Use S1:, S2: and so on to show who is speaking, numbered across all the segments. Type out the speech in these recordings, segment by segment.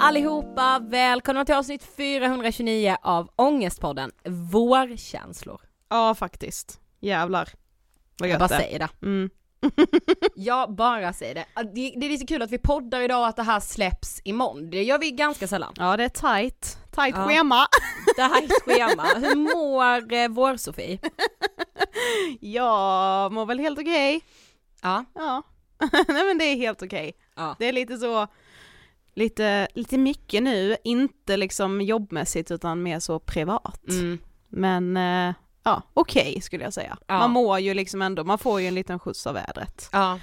S1: allihopa! Välkomna till avsnitt 429 av Ångestpodden, Vårkänslor.
S2: Ja faktiskt. Jävlar. Vad
S1: Jag bara
S2: det.
S1: säger det.
S2: Mm.
S1: Jag bara säger det. Det. Är lite kul att vi poddar idag och att det här släpps imorgon. Det gör vi ganska sällan.
S2: Ja det är tight. Tight
S1: Ja.
S2: schema.
S1: Det här är ett schema. Hur mår eh, vår-Sofie?
S2: Jag mår väl helt okej.
S1: Ja.
S2: Ja. Nej men det är helt okej.
S1: Ja.
S2: Det är lite så, lite, lite mycket nu, inte liksom jobbmässigt utan mer så privat.
S1: Mm.
S2: Men eh, ja, okej skulle jag säga.
S1: Ja.
S2: Man mår ju liksom ändå, man får ju en liten skjuts av vädret.
S1: ja.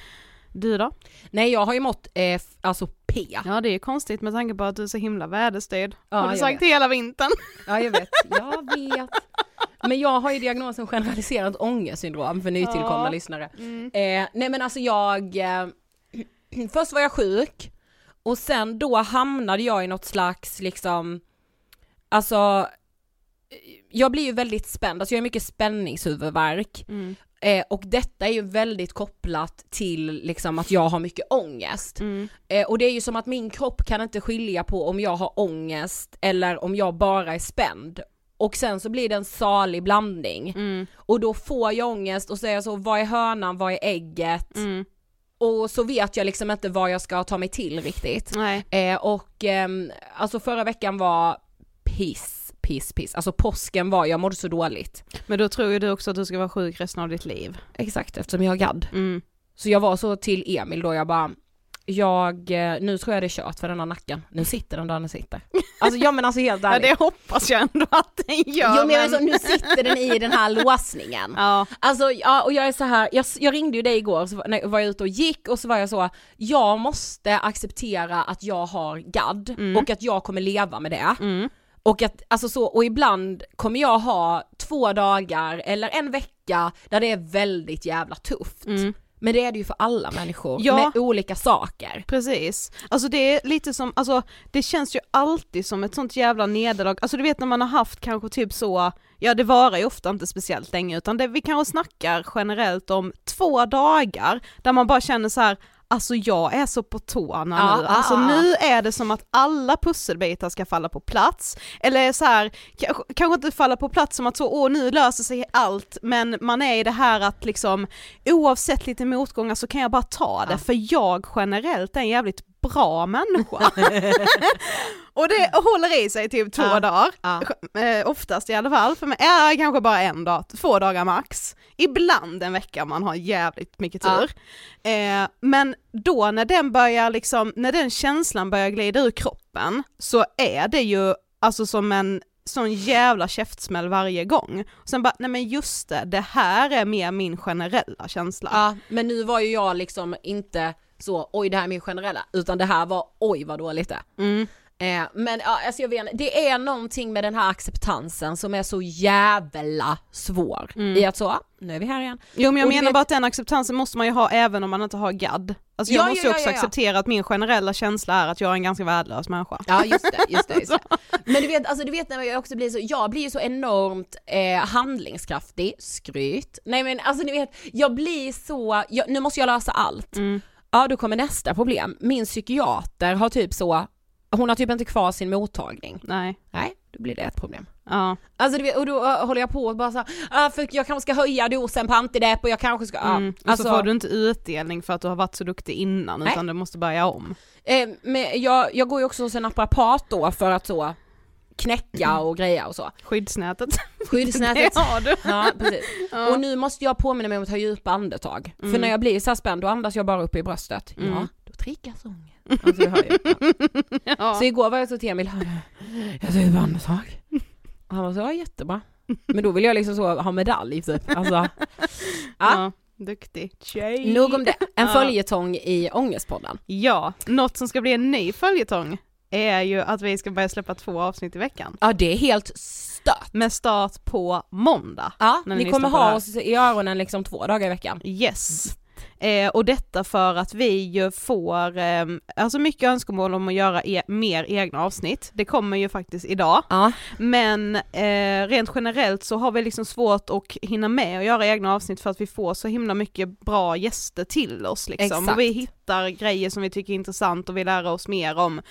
S2: Du då?
S1: Nej jag har ju mått, eh, alltså P.
S2: Ja det är ju konstigt med tanke på att du är så himla väderstyrd.
S1: Ja,
S2: har du sagt
S1: vet.
S2: hela vintern.
S1: Ja jag vet, jag vet. Men jag har ju diagnosen generaliserat ångestsyndrom för nytillkomna
S2: Ja.
S1: lyssnare. Eh, nej men alltså jag, eh, först var jag sjuk och sen då hamnade jag i något slags liksom, alltså jag blir ju väldigt spänd, alltså jag har mycket spänningshuvudvärk. Eh, och detta är ju väldigt kopplat till liksom att jag har mycket ångest.
S2: Mm.
S1: Eh, och det är ju som att min kropp kan inte skilja på om jag har ångest eller om jag bara är spänd. Och sen så blir det en salig blandning.
S2: Mm.
S1: Och då får jag ångest och så är jag så, vad är hönan, vad är ägget?
S2: Mm.
S1: Och så vet jag liksom inte vad jag ska ta mig till riktigt.
S2: Nej.
S1: Eh, och ehm, alltså förra veckan var piss, piss, piss. Alltså påsken var, jag mådde så dåligt.
S2: Men då tror ju du också att du ska vara sjuk resten av ditt liv.
S1: Exakt, eftersom jag har gadd.
S2: Mm.
S1: Så jag var så till Emil då, jag bara jag, eh, nu tror jag det är kört för den här nacken, nu sitter den där den sitter. Alltså ja men alltså helt
S2: Ja
S1: ärligt.
S2: det hoppas jag ändå att den gör.
S1: jo men alltså, nu sitter den i den här låsningen.
S2: Ja.
S1: Alltså ja, och jag är så här, jag, jag ringde ju dig igår, så när jag var ute och gick och så var jag så, jag måste acceptera att jag har gadd och att jag kommer leva med det.
S2: Mm.
S1: Och att, alltså så, och ibland kommer jag ha två dagar eller en vecka där det är väldigt jävla tufft.
S2: Mm.
S1: Men det är det ju för alla människor
S2: Ja.
S1: med olika saker.
S2: Precis. Alltså det är lite som, alltså det känns ju alltid som ett sånt jävla nederlag, alltså du vet när man har haft kanske typ så, ja det varar ju ofta inte speciellt länge utan det vi kanske snackar generellt om två dagar där man bara känner så här. Alltså jag är så på tårna
S1: Ja,
S2: nu, alltså
S1: ja.
S2: nu är det som att alla pusselbitar ska falla på plats, eller så här, kanske, kanske inte falla på plats som att så, åh nu löser sig allt, men man är i det här att liksom oavsett lite motgångar så kan jag bara ta det,
S1: Ja.
S2: för jag generellt är en jävligt bra människa. och det håller i sig typ två dagar, eh, oftast i alla fall, för mig är kanske bara en dag, två dagar max. Ibland en vecka man har jävligt mycket
S1: Ja.
S2: tur. Eh, men då när den börjar liksom, när den känslan börjar glida ur kroppen så är det ju alltså som en sån jävla käftsmäll varje gång. Och sen bara, nej men just det, det här är mer min generella känsla.
S1: Ja, men nu var ju jag liksom inte så, oj det här är min generella, utan det här var, oj vad dåligt det.
S2: Mm.
S1: Eh, men ja, alltså jag vet inte, det är någonting med den här acceptansen som är så jävla svår i att så, nu är vi här igen.
S2: Jo men jag
S1: Och
S2: menar
S1: vet-
S2: bara att den acceptansen måste man ju ha även om man inte har gadd. Alltså jag
S1: Ja,
S2: måste
S1: ja,
S2: ju också
S1: ja, ja.
S2: acceptera att min generella känsla är att jag är en ganska värdelös människa.
S1: Ja just det, just det. Just det. Men du vet, alltså du vet när jag också blir så, jag blir ju så enormt eh, handlingskraftig, skryt. Nej men alltså ni vet, jag blir så, jag, nu måste jag lösa allt.
S2: Mm.
S1: Ja då kommer nästa problem, min psykiater har typ så, hon har typ inte kvar sin mottagning.
S2: Nej.
S1: Nej, då blir det ett problem.
S2: Ja.
S1: Alltså vet, och då uh, håller jag på och bara så här, ah, för jag kanske ska höja dosen på antidepp och jag kanske ska, ja.
S2: Mm. Och
S1: alltså,
S2: så får du inte utdelning för att du har varit så duktig innan
S1: Nej.
S2: utan du måste börja om.
S1: eh, men jag, jag går ju också hos en naprapat då för att så knäcka och greja och så.
S2: Skyddsnätet.
S1: Skyddsnätet.
S2: Det har du.
S1: Ja, precis. Och nu måste jag påminna mig om att ta djupa andetag. För när jag blir så här spänd då andas jag bara upp i bröstet. Ja,
S2: Mm.
S1: då Afrikas ångest. Alltså, du hör ju. Ja.
S2: Ja.
S1: Så igår var jag så till Emil, jag säger ett andetag. Och han var så, ja jättebra. Men då vill jag liksom så ha medalj typ. Alltså, ja.
S2: Ja, duktig tjej.
S1: Nog om det. En följetong i Ångestpodden.
S2: Ja, något som ska bli en ny följetong är ju att vi ska börja släppa två avsnitt i veckan.
S1: Ja det är helt stört.
S2: Med start på måndag.
S1: Ja, ni kommer ha oss i öronen liksom två dagar i veckan.
S2: Yes. Eh, och detta för att vi ju får, eh, alltså mycket önskemål om att göra e- mer egna avsnitt. Det kommer ju faktiskt idag.
S1: Ja.
S2: Men eh, rent generellt så har vi liksom svårt att hinna med att göra egna avsnitt för att vi får så himla mycket bra gäster till oss liksom.
S1: Exakt.
S2: Och vi hittar grejer som vi tycker är intressant och vill lära oss mer om.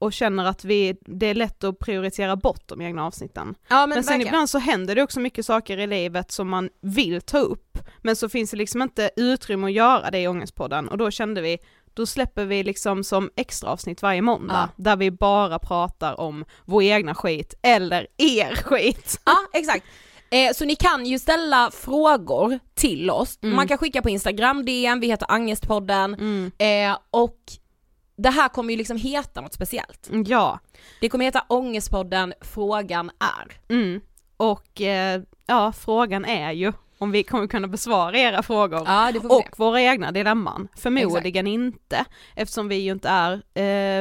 S2: Och känner att vi, det är lätt att prioritera bort de egna avsnitten.
S1: Ja men,
S2: Men sen
S1: verkligen.
S2: ibland så händer det också mycket saker i livet som man vill ta upp, men så finns det liksom inte utrymme att göra det i Ångestpodden och då kände vi, då släpper vi liksom som extra avsnitt varje måndag, där vi bara pratar om vår egna skit, eller er skit.
S1: Ja exakt. Eh, så ni kan ju ställa frågor till oss,
S2: Mm.
S1: man kan skicka på Instagram DM, vi heter Angestpodden eh, och det här kommer ju liksom heta något speciellt.
S2: Ja,
S1: Det kommer heta Ångestpodden Frågan är.
S2: mm. och eh, ja, frågan är ju om vi kommer kunna besvara era frågor.
S1: Ja
S2: Och
S1: se.
S2: våra egna dilemman. Förmodligen inte, eftersom vi ju inte är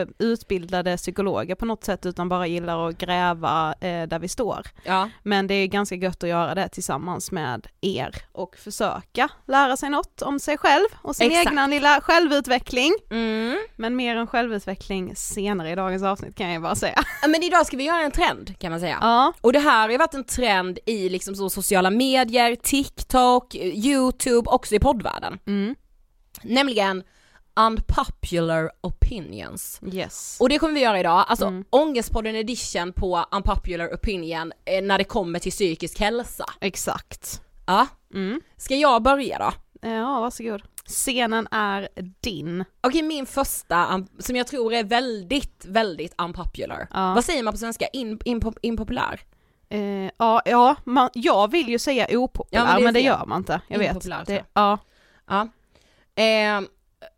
S2: eh, utbildade psykologer på något sätt utan bara gillar att gräva eh, där vi står.
S1: Ja.
S2: Men det är ganska gött att göra det tillsammans med er och försöka lära sig något om sig själv och sin
S1: Exakt.
S2: egna lilla självutveckling.
S1: Mm.
S2: Men mer om självutveckling senare i dagens avsnitt kan jag bara säga.
S1: Men idag ska vi göra en trend kan man säga.
S2: Ja,
S1: Och det här har ju varit en trend i liksom så sociala medier, TikTok, YouTube, också i poddvärlden.
S2: mm.
S1: Nämligen unpopular opinions.
S2: yes.
S1: Och det kommer vi göra idag, alltså
S2: Mm.
S1: Ångestpodden edition på unpopular opinion eh, när det kommer till psykisk hälsa.
S2: Exakt.
S1: Ja,
S2: Mm.
S1: ska jag börja då?
S2: Ja, varsågod. Scenen är din.
S1: Okej min första, um, som jag tror är väldigt, väldigt unpopular.
S2: Ja.
S1: Vad säger man på svenska? In, impo, impopulär?
S2: Eh, ja, ja man, jag vill ju säga opopulär
S1: Ja, men
S2: men
S1: det
S2: det,
S1: är fel.
S2: gör man inte. Jag vet. Det, ja.
S1: Ja. Eh,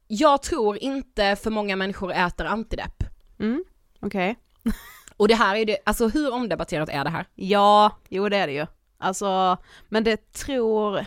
S1: jag tror inte för många människor äter antidepp.
S2: Mm. Okej.
S1: Och det här är det, alltså hur omdebatterat är det här?
S2: Ja, jo det är det ju. Alltså, men det tror,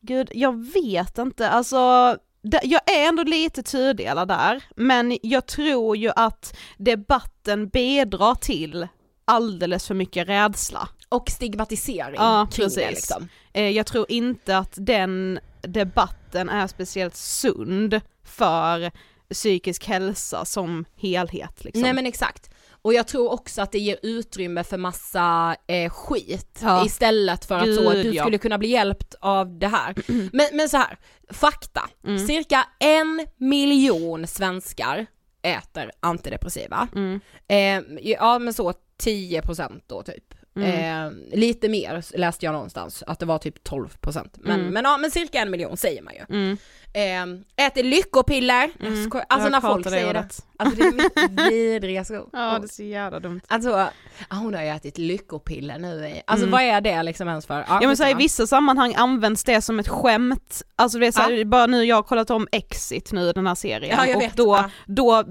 S2: gud jag vet inte, alltså det, jag är ändå lite tudelad där, men jag tror ju att debatten bidrar till alldeles för mycket rädsla.
S1: Och stigmatisering
S2: Ja,
S1: kring det
S2: precis.
S1: liksom.
S2: Eh, jag tror inte att den debatten är speciellt sund för psykisk hälsa som helhet liksom.
S1: Nej men exakt. Och jag tror också att det ger utrymme för massa eh, skit
S2: Ja.
S1: istället för att så,
S2: Gud,
S1: du
S2: ja.
S1: skulle kunna bli hjälpt av det här. Men, men så här, fakta.
S2: Mm.
S1: Cirka en miljon svenskar äter antidepressiva.
S2: Mm.
S1: Eh, ja men så 10% då typ.
S2: Mm.
S1: Eh, lite mer läste jag någonstans, att det var typ 12% men,
S2: Mm.
S1: men ja men cirka en miljon säger man ju.
S2: Mm.
S1: Eh, äter lyckopiller,
S2: Mm.
S1: alltså när folk säger det. Alltså det är mitt vidrigaste ord.
S2: Ja det är så jävla dumt.
S1: Alltså, ja, hon har ju ätit lyckopiller nu alltså
S2: Mm.
S1: vad är det liksom ens för?
S2: Ja men så här, i vissa sammanhang används det som ett skämt, alltså det är så här, bara nu, jag har kollat om Exit nu den här serien
S1: Ja,
S2: och
S1: vet.
S2: då,
S1: Ja.
S2: då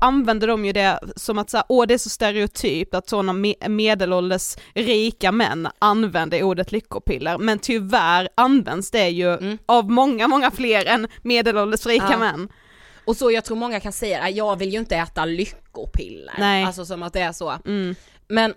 S2: använder de ju det som att säga, åh det är så stereotypt att sådana me- medelålders rika män använder ordet lyckopiller, men tyvärr används det ju
S1: Mm.
S2: av många, många fler än medelålders rika
S1: Ja.
S2: män.
S1: Och så jag tror många kan säga, "Nej, jag vill ju inte äta lyckopiller.
S2: Nej.
S1: Alltså som att det är så.
S2: Mm.
S1: Men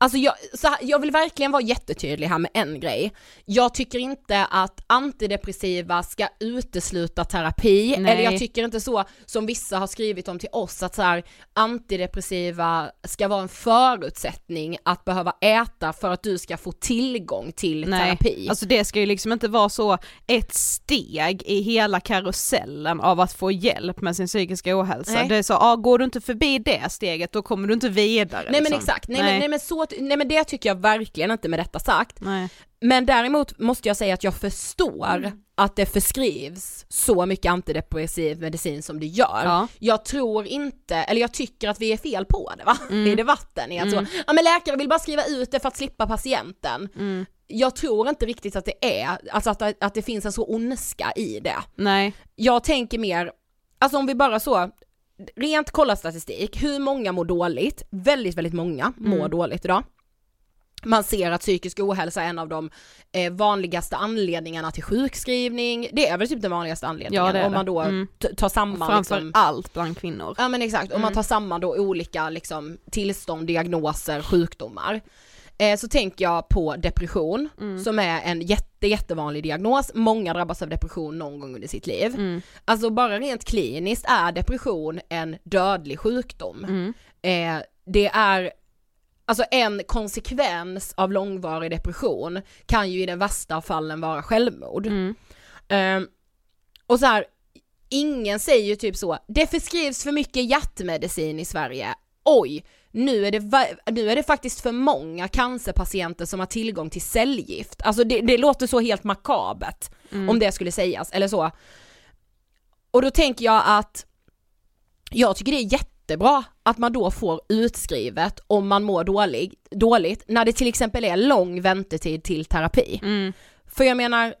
S1: Alltså jag, så här, jag vill verkligen vara jättetydlig här med en grej. Jag tycker inte att antidepressiva ska utesluta terapi,
S2: Nej.
S1: eller jag tycker inte så som vissa har skrivit om till oss att så här, antidepressiva ska vara en förutsättning att behöva äta för att du ska få tillgång till terapi.
S2: alltså det ska ju liksom inte vara så ett steg i hela karusellen av att få hjälp med sin psykiska ohälsa.
S1: Nej.
S2: Det är så, ja går du inte förbi det steget då kommer du inte vidare.
S1: Nej men
S2: liksom.
S1: exakt, nej, Men, nej, men så, nej men det tycker jag verkligen inte med detta sagt.
S2: Nej.
S1: Men däremot måste jag säga att jag förstår
S2: Mm.
S1: att det förskrivs så mycket antidepressiv medicin som det gör.
S2: Ja.
S1: Jag tror inte, eller jag tycker att vi är fel på det va,
S2: Mm.
S1: i debatten. I att så, ja men läkare vill bara skriva ut det för att slippa patienten.
S2: Mm.
S1: jag tror inte riktigt att det är, alltså att, att det finns en så ondska i det.
S2: Nej.
S1: Jag tänker mer, alltså om vi bara så, rent kolla statistik, hur många mår dåligt? Väldigt, väldigt många mår
S2: Mm.
S1: dåligt idag. Man ser att psykisk ohälsa är en av de eh, vanligaste anledningarna till sjukskrivning, det är väl typ den vanligaste anledningen
S2: Ja, det är
S1: om man
S2: det.
S1: då
S2: Mm.
S1: tar samman
S2: Framför
S1: liksom,
S2: allt bland kvinnor.
S1: Ja men exakt, om man
S2: Mm.
S1: tar samman då olika liksom, tillstånd, diagnoser, sjukdomar. Eh, så tänker jag på depression,
S2: Mm.
S1: som är en jätte, jättevanlig diagnos. Många drabbas av depression någon gång under sitt liv.
S2: Mm.
S1: Alltså bara rent kliniskt är depression en dödlig sjukdom.
S2: Mm.
S1: Eh, det är, alltså en konsekvens av långvarig depression kan ju i den värsta fallen vara självmord. Ehm, och så här, ingen säger ju typ så, det förskrivs för mycket hjärtmedicin i Sverige. Oj, nu är, det, nu är det faktiskt för många cancerpatienter som har tillgång till cellgift. Alltså det, det låter så helt makabert
S2: Mm.
S1: om det skulle sägas, eller så. Och då tänker jag att jag tycker det är jättebra att man då får utskrivet om man mår dålig, dåligt, när det till exempel är lång väntetid till terapi.
S2: Mm.
S1: För jag menar,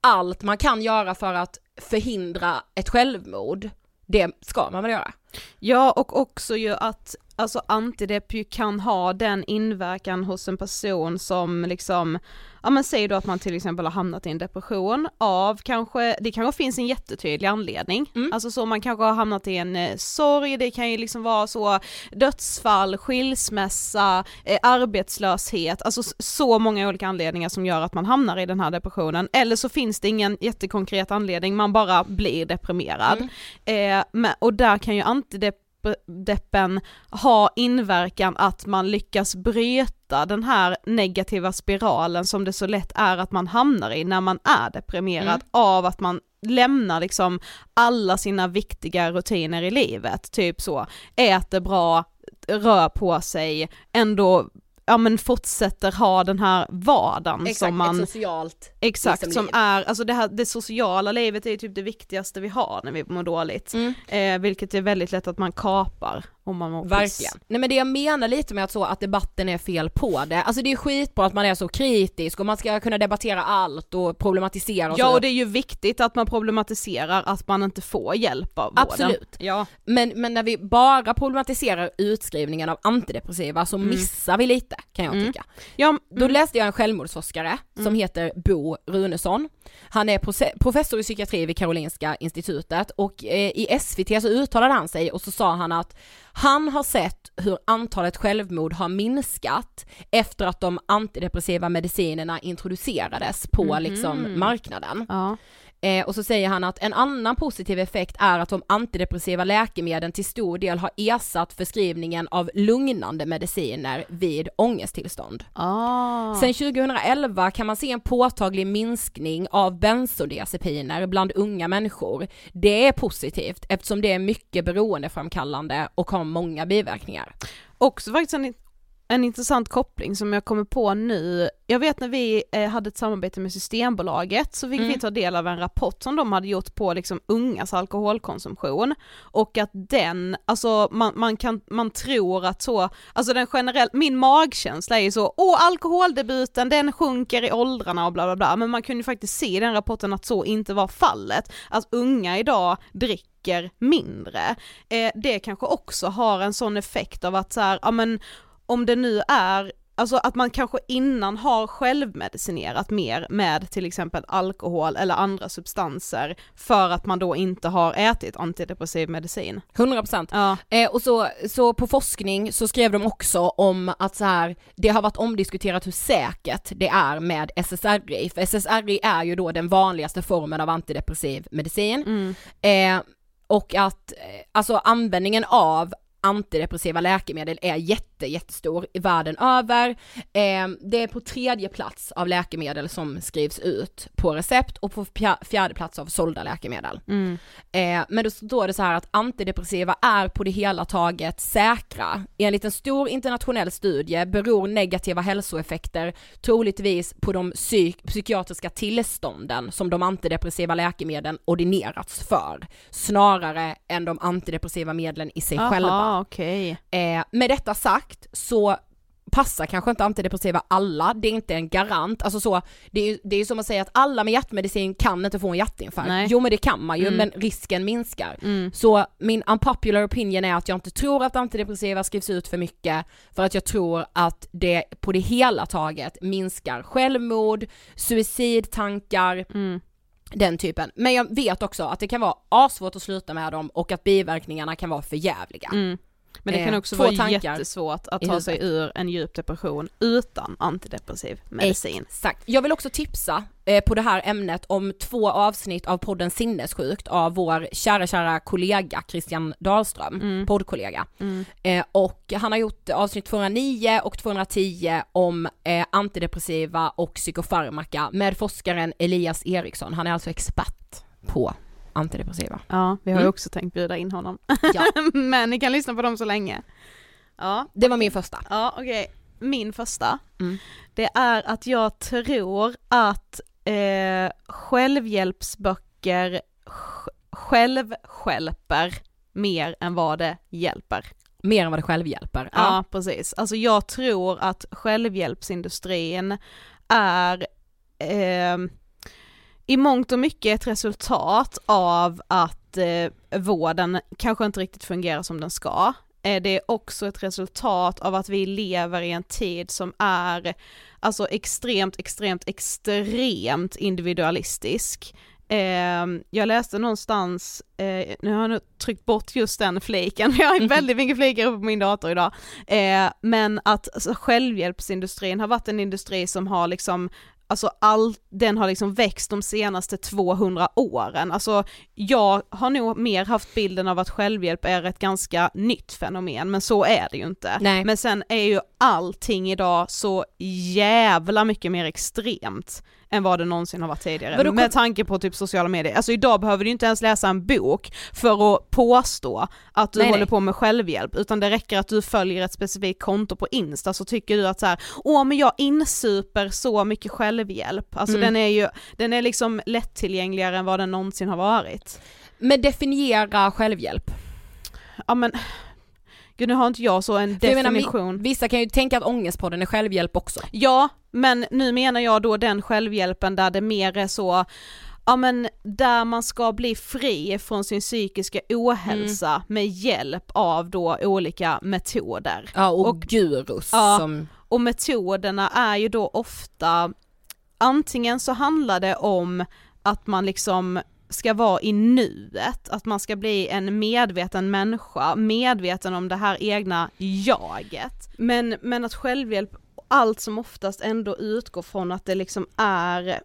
S1: allt man kan göra för att förhindra ett självmord, det ska man väl göra?
S2: Ja och också ju att alltså antidepp ju kan ha den inverkan hos en person som liksom, ja men säg då att man till exempel har hamnat i en depression av kanske, det kanske finns en jättetydlig anledning,
S1: Mm.
S2: alltså så man kanske har hamnat i en eh, sorg, det kan ju liksom vara så dödsfall, skilsmässa, eh, arbetslöshet, alltså så många olika anledningar som gör att man hamnar i den här depressionen, eller så finns det ingen jättekonkret anledning, man bara blir deprimerad.
S1: Mm.
S2: Eh, men, och där kan ju antideppen ha inverkan att man lyckas bryta den här negativa spiralen som det så lätt är att man hamnar i när man är deprimerad
S1: Mm.
S2: av att man lämnar liksom alla sina viktiga rutiner i livet, typ så, äter bra, rör på sig, ändå ja men fortsätter ha den här vardagen
S1: Exakt,
S2: som man
S1: ett socialt
S2: Exakt,
S1: liksom,
S2: som
S1: liv.
S2: är, alltså det, här, det sociala livet är ju typ det viktigaste vi har när vi mår dåligt.
S1: Mm.
S2: Eh, vilket är väldigt lätt att man kapar om man mår piss.
S1: Verkligen. Nej men det jag menar lite med att så att debatten är fel på det, alltså det är skitbra att man är så kritisk och man ska kunna debattera allt och problematisera och
S2: Ja
S1: så.
S2: och det är ju viktigt att man problematiserar att man inte får hjälp av vården.
S1: Absolut.
S2: Ja.
S1: Men, men när vi bara problematiserar utskrivningen av antidepressiva så missar vi lite kan jag
S2: Mm.
S1: tycka.
S2: ja
S1: Då läste jag en självmordsforskare som heter Bo Runesson. Han är professor i psykiatri vid Karolinska institutet och eh, i SVT så uttalade han sig och så sa han att han har sett hur antalet självmord har minskat efter att de antidepressiva medicinerna introducerades på liksom marknaden.
S2: ja.
S1: Eh, och så säger han att en annan positiv effekt är att de antidepressiva läkemedlen till stor del har ersatt förskrivningen av lugnande mediciner vid ångesttillstånd.
S2: Ah.
S1: Sen 2011 kan man se en påtaglig minskning av bensodiazepiner bland unga människor. Det är positivt eftersom det är mycket beroendeframkallande och har många biverkningar.
S2: Också faktiskt en, en intressant koppling som jag kommer på nu. Jag vet när vi eh, hade ett samarbete med Systembolaget så fick
S1: Mm.
S2: vi ta del av en rapport som de hade gjort på liksom ungas alkoholkonsumtion och att den, alltså man, man kan, man tror att så, alltså den generellt, min magkänsla är ju så, åh alkoholdebuten den sjunker i åldrarna och bla bla bla, men man kunde ju faktiskt se i den rapporten att så inte var fallet, att unga idag dricker mindre. Eh, det kanske också har en sån effekt av att så här, ja men om det nu är Alltså att man kanske innan har självmedicinerat mer med till exempel alkohol eller andra substanser för att man då inte har ätit antidepressiv medicin.
S1: 100%.
S2: Ja.
S1: Eh, och så, så på forskning så skrev de också om att så här, det har varit omdiskuterat hur säkert det är med SSRI, för SSRI är ju då den vanligaste formen av antidepressiv medicin.
S2: Mm.
S1: Eh, och att eh, alltså användningen av antidepressiva läkemedel är jätte, jättestor i världen över. Eh, det är på tredje plats av läkemedel som skrivs ut på recept och på fjärde plats av sålda läkemedel.
S2: Mm.
S1: Eh, men då står det så här att antidepressiva är på det hela taget säkra. Enligt en stor internationell studie beror negativa hälsoeffekter troligtvis på de psyk- psykiatriska tillstånden som de antidepressiva läkemedlen ordinerats för, snarare än de antidepressiva medlen i sig själva.
S2: Aha, okej.
S1: Eh, med detta sagt så passar kanske inte antidepressiva alla, det är inte en garant, alltså så, det är ju det är som att säga att alla med hjärtmedicin kan inte få en hjärtinfarkt.
S2: Nej.
S1: Jo men det kan man ju,
S2: Mm.
S1: men risken minskar.
S2: Mm.
S1: Så min unpopular opinion är att jag inte tror att antidepressiva skrivs ut för mycket, för att jag tror att det på det hela taget minskar självmord, suicidtankar,
S2: Mm.
S1: den typen. Men jag vet också att det kan vara asvårt att sluta med dem och att biverkningarna kan vara för jävliga.
S2: Mm. Men det
S1: Eh,
S2: kan också
S1: få
S2: vara
S1: tankar
S2: jättesvårt att ta sig ur en djup depression utan antidepressiv medicin.
S1: Exakt. Jag vill också tipsa eh, på det här ämnet om två avsnitt av podden Sinnessjukt av vår kära, kära kollega Christian Dahlström,
S2: Mm.
S1: poddkollega.
S2: Mm.
S1: Eh, och han har gjort avsnitt 209 och 210 om eh, antidepressiva och psykofarmaka med forskaren Elias Eriksson. Han är alltså expert på antidepressiva.
S2: Ja, vi har ju
S1: Mm.
S2: också tänkt bjuda in honom.
S1: Ja.
S2: Men ni kan lyssna på dem så länge. Ja,
S1: Det var min första.
S2: ja okej. Min första,
S1: Mm.
S2: det är att jag tror att eh, självhjälpsböcker sj- självstjälper mer än vad det hjälper.
S1: Mer än vad det själv hjälper.
S2: Ja, precis. Alltså jag tror att självhjälpsindustrin är eh, i mångt och mycket ett resultat av att eh, vården kanske inte riktigt fungerar som den ska. Eh, det är också ett resultat av att vi lever i en tid som är alltså extremt, extremt, extremt individualistisk. Eh, jag läste någonstans, eh, nu har jag nu tryckt bort just den fliken, jag har väldigt mycket flikar uppe på min dator idag, eh, men att alltså, självhjälpsindustrin har varit en industri som har liksom Alltså all, den har liksom växt de senaste 200 åren. Alltså jag har nog mer haft bilden av att självhjälp är ett ganska nytt fenomen, men så är det ju inte.
S1: Nej.
S2: Men sen är ju allting idag så jävla mycket mer extremt än vad det någonsin har varit tidigare. Med tanke på typ sociala medier. Alltså idag behöver du inte ens läsa en bok för att påstå att du
S1: Nej,
S2: håller
S1: nej.
S2: på med självhjälp, utan det räcker att du följer ett specifikt konto på Insta så tycker du att så här, åh men jag insuper så mycket självhjälp. Alltså
S1: Mm.
S2: den är ju, den är liksom lättillgängligare än vad den någonsin har varit.
S1: Men definiera självhjälp.
S2: Ja men, gud nu har inte jag så en
S1: jag menar, vi-
S2: definition.
S1: Vissa kan ju tänka att ångestpodden är självhjälp också.
S2: Ja, men nu menar jag då den självhjälpen där det mer är så, ja men där man ska bli fri från sin psykiska ohälsa
S1: Mm.
S2: med hjälp av då olika metoder.
S1: Ja och,
S2: Och-
S1: gurus
S2: Ja.
S1: som,
S2: Och metoderna är ju då ofta, antingen så handlar det om att man liksom ska vara i nuet, att man ska bli en medveten människa, medveten om det här egna jaget. Men, men att självhjälp allt som oftast ändå utgår från att det liksom är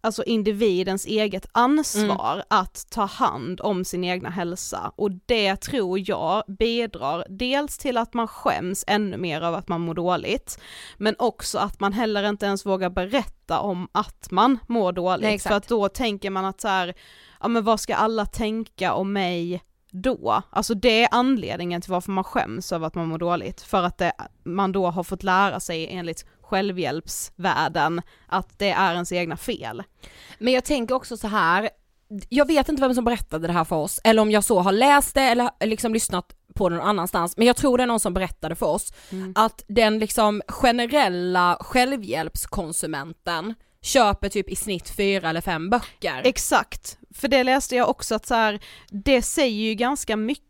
S2: alltså individens eget ansvar att ta hand om sin egna hälsa. Och det tror jag bidrar dels till att man skäms ännu mer av att man mår dåligt men också att man heller inte ens vågar berätta om att man mår dåligt.
S1: Nej,
S2: för att då tänker man att så här, ja men vad ska alla tänka om mig då? Alltså det är anledningen till varför man skäms över att man mår dåligt, för att det, man då har fått lära sig enligt självhjälpsvärlden att det är ens egna fel.
S1: Men jag tänker också så här. jag vet inte vem som berättade det här för oss, eller om jag så har läst det eller liksom lyssnat på det någon annanstans, men jag tror det är någon som berättade för oss att den liksom generella självhjälpskonsumenten köper typ i snitt fyra eller fem böcker.
S2: Exakt, för det läste jag också att så här, det säger ju ganska mycket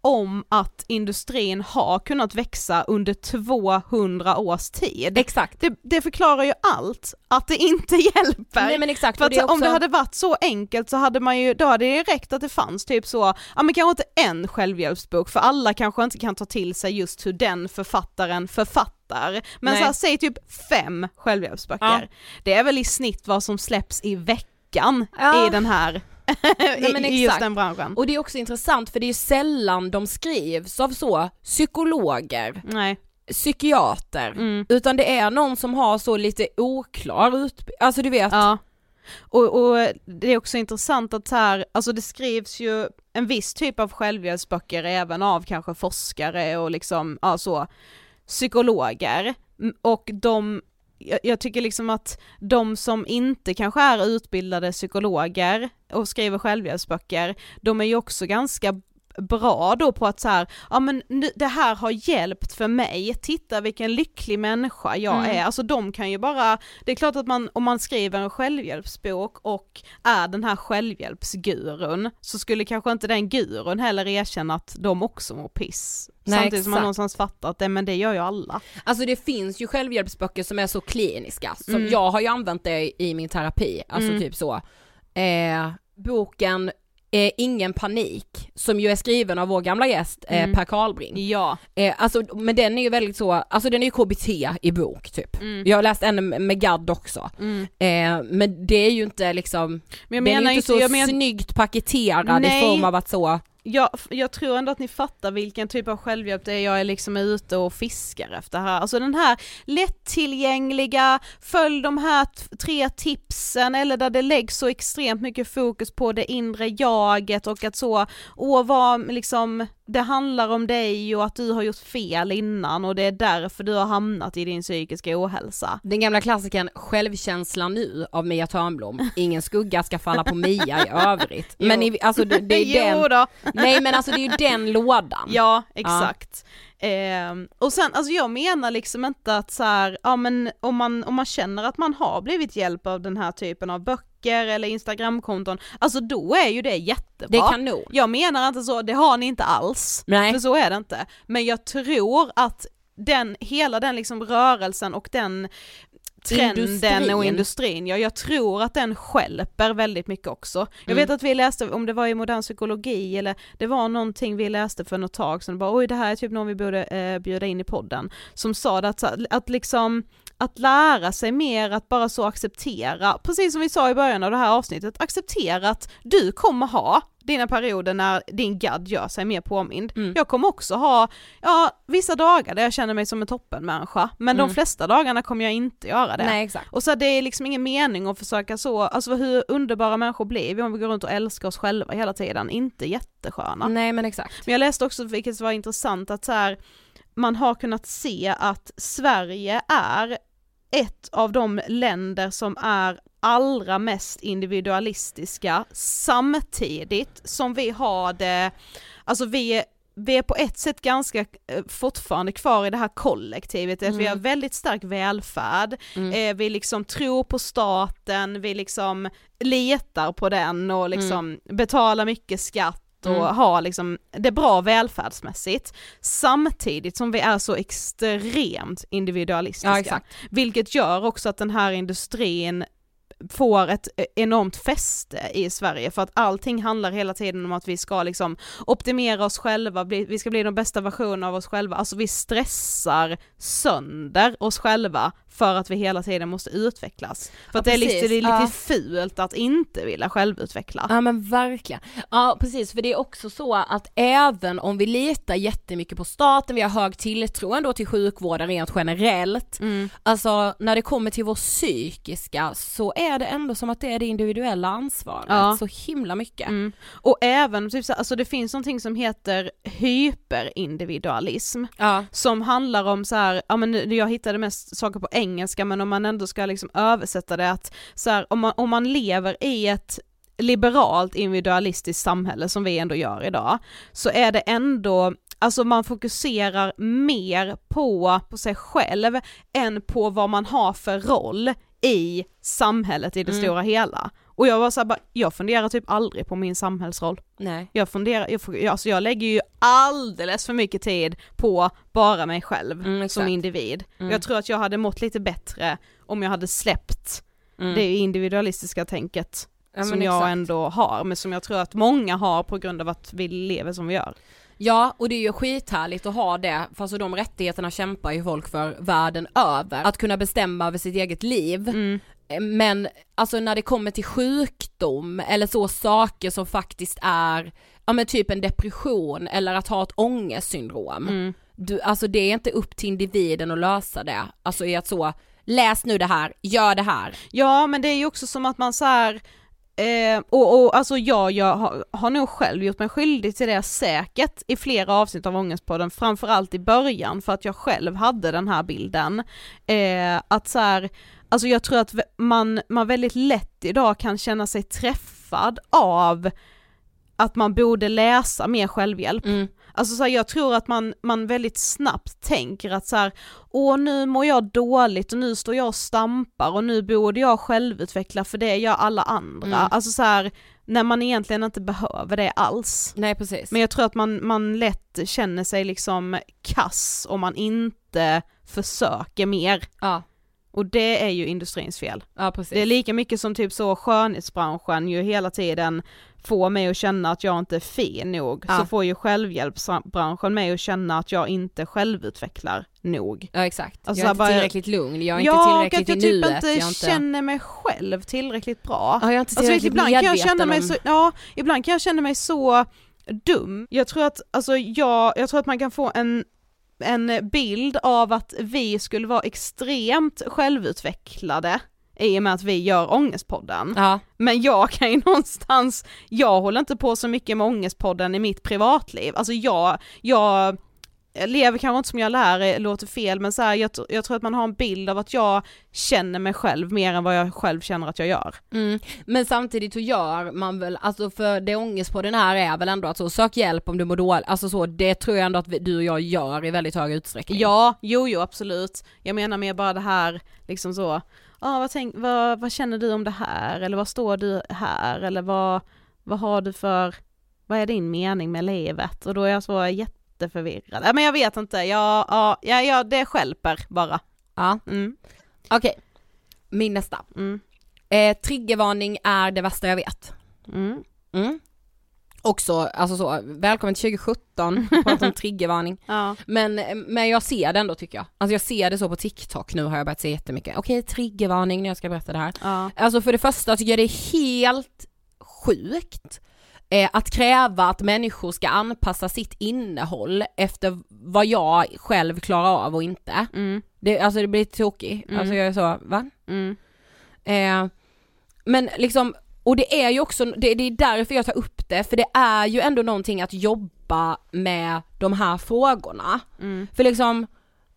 S2: om att industrin har kunnat växa under 200 års tid.
S1: Exakt.
S2: Det, det förklarar ju allt, att det inte hjälper.
S1: Nej men exakt.
S2: För att
S1: det är
S2: så, om
S1: också-
S2: det hade varit så enkelt så hade man ju, då hade det räckt att det fanns typ så, ja men kanske inte en självhjälpsbok för alla kanske inte kan ta till sig just hur den författaren författar. Men så här, säg typ fem självhjälpsböcker.
S1: Ja.
S2: Det är väl i snitt vad som släpps i veckan
S1: Ja.
S2: i den här, i,
S1: men
S2: i just
S1: exakt.
S2: den branschen.
S1: Och det är också intressant för det är ju sällan de skrivs av så psykologer,
S2: Nej.
S1: psykiater,
S2: Mm.
S1: utan det är någon som har så lite oklar utbildning, alltså du vet.
S2: Ja. Och, och det är också intressant att här, alltså det skrivs ju en viss typ av självhjälpsböcker även av kanske forskare och liksom, ja så, psykologer. Och de, jag, jag tycker liksom att de som inte kanske är utbildade psykologer och skriver självhjälpsböcker, de är ju också ganska bra då på att så här, ja men det här har hjälpt för mig, titta vilken lycklig människa jag
S1: Mm.
S2: är, alltså de kan ju bara, det är klart att man, om man skriver en självhjälpsbok och är den här självhjälpsgurun, så skulle kanske inte den gurun heller erkänna att de också mår piss.
S1: Nej,
S2: Samtidigt som man
S1: exakt.
S2: någonstans fattar att det, men det gör ju alla.
S1: Alltså det finns ju självhjälpsböcker som är så kliniska, som
S2: Mm.
S1: jag har ju använt det i min terapi, alltså
S2: Mm.
S1: typ så. Eh, boken eh, Ingen panik, som ju är skriven av vår gamla gäst eh,
S2: Mm.
S1: Per Karlbring.
S2: Ja.
S1: Eh, alltså, men den är ju väldigt så, alltså den är ju KBT i bok typ.
S2: Mm.
S1: Jag har läst en med Gadd också.
S2: Mm.
S1: Eh, men det är ju inte liksom,
S2: Men jag
S1: den är ju inte så
S2: jag menar,
S1: snyggt paketerad
S2: Nej.
S1: i form av att så,
S2: jag, jag tror ändå att ni fattar vilken typ av självhjälp det är jag är liksom ute och fiskar efter här. Alltså den här lättillgängliga, följ de här tre tipsen eller där det läggs så extremt mycket fokus på det inre jaget och att så, åh vad liksom, det handlar om dig och att du har gjort fel innan och det är därför du har hamnat i din psykiska ohälsa.
S1: den gamla klassikern Självkänsla nu av Mia Törnblom, ingen skugga ska falla på Mia i övrigt. Men i, alltså det, det är den. Nej men alltså det är ju den lådan.
S2: Ja, exakt. Ehm, och sen, alltså jag menar liksom inte att så här, ja men om man, om man känner att man har blivit hjälp av den här typen av böcker eller instagramkonton, alltså då är ju det jättebra.
S1: Det är kanon.
S2: Jag menar inte så, det har ni inte alls,
S1: Nej.
S2: för så är det inte. Men jag tror att den, hela den liksom rörelsen och den trenden
S1: Industrin.
S2: och industrin, ja jag tror att den skälper väldigt mycket också. Jag
S1: Mm.
S2: vet att vi läste, om det var i modern psykologi eller det var någonting vi läste för något tag sedan, bara oj det här är typ någon vi borde eh, bjuda in i podden, som sa att, att liksom att lära sig mer att bara så acceptera, precis som vi sa i början av det här avsnittet, acceptera att du kommer ha dina perioder när din gadd gör sig mer påmind.
S1: Mm.
S2: Jag kommer också ha, ja, vissa dagar där jag känner mig som en toppenmänniska, men
S1: Mm.
S2: de flesta dagarna kommer jag inte göra det.
S1: Nej exakt.
S2: Och så det är liksom ingen mening att försöka så, alltså hur underbara människor blir vi om vi går runt och älskar oss själva hela tiden, inte jättesköna.
S1: Nej men exakt.
S2: Men jag läste också, vilket var intressant, att så här, man har kunnat se att Sverige är ett av de länder som är allra mest individualistiska samtidigt som vi har det, alltså vi är vi är på ett sätt ganska eh, fortfarande kvar i det här kollektivet, att vi har väldigt stark välfärd,
S1: Mm.
S2: eh, vi liksom tror på staten, vi liksom letar på den och liksom betalar mycket skatt och
S1: Mm.
S2: har liksom det är bra välfärdsmässigt samtidigt som vi är så extremt individualistiska.
S1: Ja.
S2: Vilket gör också att den här industrin får ett enormt fäste i Sverige för att allting handlar hela tiden om att vi ska liksom optimera oss själva, bli, vi ska bli de bästa versionerna av oss själva, alltså vi stressar sönder oss själva för att vi hela tiden måste utvecklas. För
S1: Ja,
S2: det är, lite, det är lite
S1: Ja.
S2: fult att inte vilja självutveckla.
S1: Ja men verkligen. Ja precis, för det är också så att även om vi litar jättemycket på staten, vi har hög tilltro ändå till sjukvården rent generellt,
S2: Mm.
S1: alltså när det kommer till vår psykiska så är det ändå som att det är det individuella ansvaret
S2: Ja.
S1: så himla mycket.
S2: Mm. Och även, typ så, alltså det finns någonting som heter hyperindividualism,
S1: Ja.
S2: som handlar om så här, ja men jag hittade mest saker på engelska men om man ändå ska liksom översätta det att så här, om, man, om man lever i ett liberalt individualistiskt samhälle som vi ändå gör idag, så är det ändå, alltså man fokuserar mer på, på sig själv än på vad man har för roll i samhället i det
S1: Mm.
S2: stora hela. Och jag var så här, bara, jag funderar typ aldrig på min samhällsroll.
S1: Nej.
S2: Jag funderar, jag, alltså jag lägger ju alldeles för mycket tid på bara mig själv
S1: Mm,
S2: som individ.
S1: Mm.
S2: Jag tror att jag hade mått lite bättre om jag hade släppt
S1: Mm.
S2: det individualistiska tänket
S1: Ja,
S2: som jag
S1: exakt.
S2: ändå har, men som jag tror att många har på grund av att vi lever som vi gör.
S1: Ja, och det är ju skithärligt att ha det, för alltså de rättigheterna kämpar ju folk för världen över. Att kunna bestämma över sitt eget liv.
S2: Mm.
S1: Men alltså när det kommer till sjukdom eller så saker som faktiskt är, ja men typ en depression eller att ha ett ångestsyndrom.
S2: Mm.
S1: Du, alltså det är inte upp till individen att lösa det. Alltså i att så, läs nu det här, gör det här.
S2: Ja men det är ju också som att man så här Eh, och, och alltså jag, jag har, har nog själv gjort mig skyldig till det säkert i flera avsnitt av Ångestpodden, framförallt i början för att jag själv hade den här bilden. Eh, att så här, alltså jag tror att man, man väldigt lätt idag kan känna sig träffad av att man borde läsa mer självhjälp.
S1: Mm.
S2: Alltså så här, jag tror att man, man väldigt snabbt tänker att så här, åh nu mår jag dåligt och nu står jag och stampar och nu borde jag självutveckla för det gör alla andra.
S1: Mm.
S2: Alltså så här, när man egentligen inte behöver det alls.
S1: Nej precis.
S2: Men jag tror att man, man lätt känner sig liksom kass om man inte försöker mer.
S1: Ja,
S2: Och det är ju industrins fel.
S1: ja.
S2: Det är lika mycket som typ så skönhetsbranschen ju hela tiden får mig att känna att jag inte är fin nog,
S1: Ja.
S2: så får ju självhjälpsbranschen mig att känna att jag inte självutvecklar nog.
S1: Ja exakt.
S2: Alltså,
S1: jag är inte
S2: bara-
S1: tillräckligt lugn, jag är
S2: ja,
S1: inte tillräckligt
S2: jag
S1: i
S2: typ
S1: nuet.
S2: inte
S1: jag inte...
S2: känner mig själv tillräckligt bra.
S1: Ja, jag är inte
S2: Alltså
S1: tillräckligt
S2: ibland kan jag känna mig
S1: om...
S2: så, ja, ibland kan jag känna mig så dum. Jag tror att, alltså jag, jag tror att man kan få en, en bild av att vi skulle vara extremt självutvecklade i och med att vi gör Ångestpodden.
S1: Ja,
S2: Men jag kan ju någonstans, jag håller inte på så mycket med Ångestpodden i mitt privatliv. Alltså jag, jag lever kanske inte som jag lär, låter fel, men så här, jag, jag tror att man har en bild av att jag känner mig själv mer än vad jag själv känner att jag gör.
S1: mm. men samtidigt så gör man väl, alltså för det ångest på den här är väl ändå att så sök hjälp om du mår dåligt, alltså så det tror jag ändå att du och jag gör i väldigt hög utsträckning.
S2: Ja, jo jo absolut. Jag menar mer bara det här, liksom så, ah, vad, tänk, vad, vad känner du om det här? Eller vad står du här? Eller vad, vad har du för, vad är din mening med livet? Och då är jag så jätteförvirrad. Ja, men jag vet inte, ja, ja, ja, ja det skälper bara.
S1: Ja,
S2: Mm,
S1: okej. Min nästa.
S2: mm,
S1: Eh, triggervarning är det värsta jag vet.
S2: mm.
S1: Mm. Också, alltså så, välkommen till 2017, prata om triggervarning.
S2: Ja,
S1: Men, men jag ser det ändå tycker jag. Alltså jag ser det så på TikTok nu har jag börjat se jättemycket. Okej, triggervarning när jag ska berätta det här.
S2: ja,
S1: Alltså för det första tycker jag det är helt sjukt eh, att kräva att människor ska anpassa sitt innehåll efter vad jag själv klarar av och inte.
S2: mm,
S1: Det, alltså det blir tokigt.
S2: Mm.
S1: Alltså jag är så, va?
S2: mm,
S1: Eh, men liksom, och det är ju också, det, det är därför jag tar upp det, för det är ju ändå någonting att jobba med de här frågorna.
S2: mm.
S1: För liksom,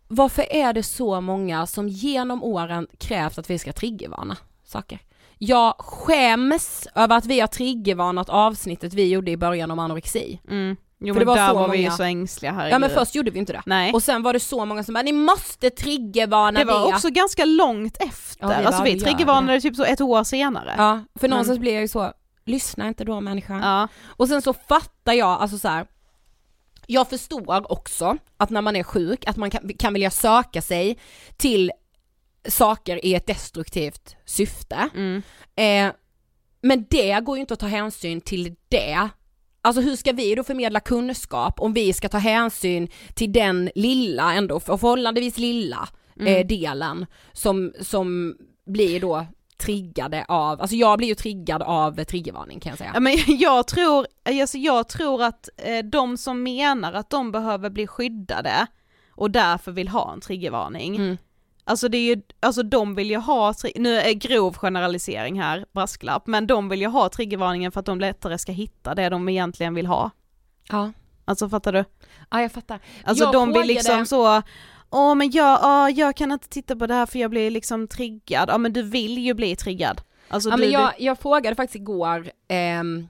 S1: varför är det så många som genom åren krävt att vi ska triggervarna saker? Jag skäms över att vi har triggervarnat avsnittet vi gjorde i början om anorexi.
S2: mm. Jo
S1: För
S2: men
S1: det var
S2: där
S1: så
S2: var vi ju
S1: många-
S2: så ängsliga herregud.
S1: Ja men först gjorde vi inte det.
S2: Nej.
S1: Och sen var det så många som bara, ni måste triggervarna
S2: det var också ganska långt efter,
S1: Ja, vi
S2: alltså vi triggervarnade typ så ett år senare.
S1: Ja, för
S2: Men-
S1: någonstans blir jag ju så, lyssna inte då människa.
S2: Ja.
S1: Och sen så fattar jag, alltså så här. Jag förstår också att när man är sjuk, att man kan, kan vilja söka sig till saker i ett destruktivt syfte.
S2: Mm.
S1: Eh, men det går ju inte att ta hänsyn till det. Alltså hur ska vi då förmedla kunskap om vi ska ta hänsyn till den lilla, ändå för- förhållandevis lilla eh, delen som, som blir då triggade av, alltså jag blir ju triggad av triggervarning kan jag säga.
S2: Ja, men jag tror, alltså jag tror att eh, de som menar att de behöver bli skyddade och därför vill ha en triggervarning,
S1: Mm.
S2: Alltså det är ju, alltså de vill ju ha, nu är grov generalisering här, brasklapp, men de vill ju ha triggervarningen för att de lättare ska hitta det de egentligen vill ha.
S1: Ja.
S2: Alltså fattar du?
S1: ja, jag fattar.
S2: Alltså
S1: Jag
S2: de vill liksom så, åh men jag, ja, jag kan inte titta på det här för jag blir liksom triggad, ja men du vill ju bli triggad. Alltså
S1: Ja,
S2: du,
S1: men jag, jag frågade faktiskt igår ehm,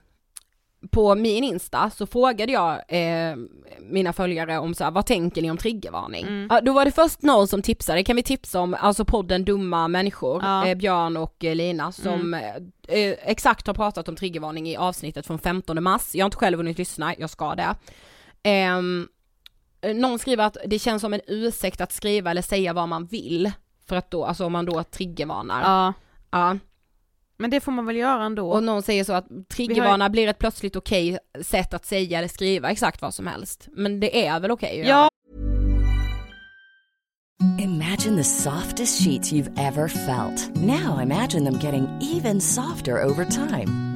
S1: på min Insta så frågade jag eh, mina följare om så här, vad tänker ni om triggervarning?
S2: Mm.
S1: Ja, då var det först någon som tipsade, kan vi tipsa om alltså podden Dumma människor,
S2: Ja. Mm.
S1: eh, Björn och eh, Lina som eh, eh, exakt har pratat om triggervarning i avsnittet från 15 mars. Jag har inte själv hunnit lyssna, jag ska det. Ehm, eh, någon skriver att det känns som en ursäkt att skriva eller säga vad man vill. För att då, alltså om man då triggervarnar.
S2: ja,
S1: ja.
S2: Men det får man väl göra ändå.
S1: Och någon säger så att triggervarna blir ett plötsligt okej sätt att säga eller skriva exakt vad som helst. Men det är väl okej att
S2: ja?
S3: Imagine the softest sheets you've ever felt. Now imagine them getting even softer over time.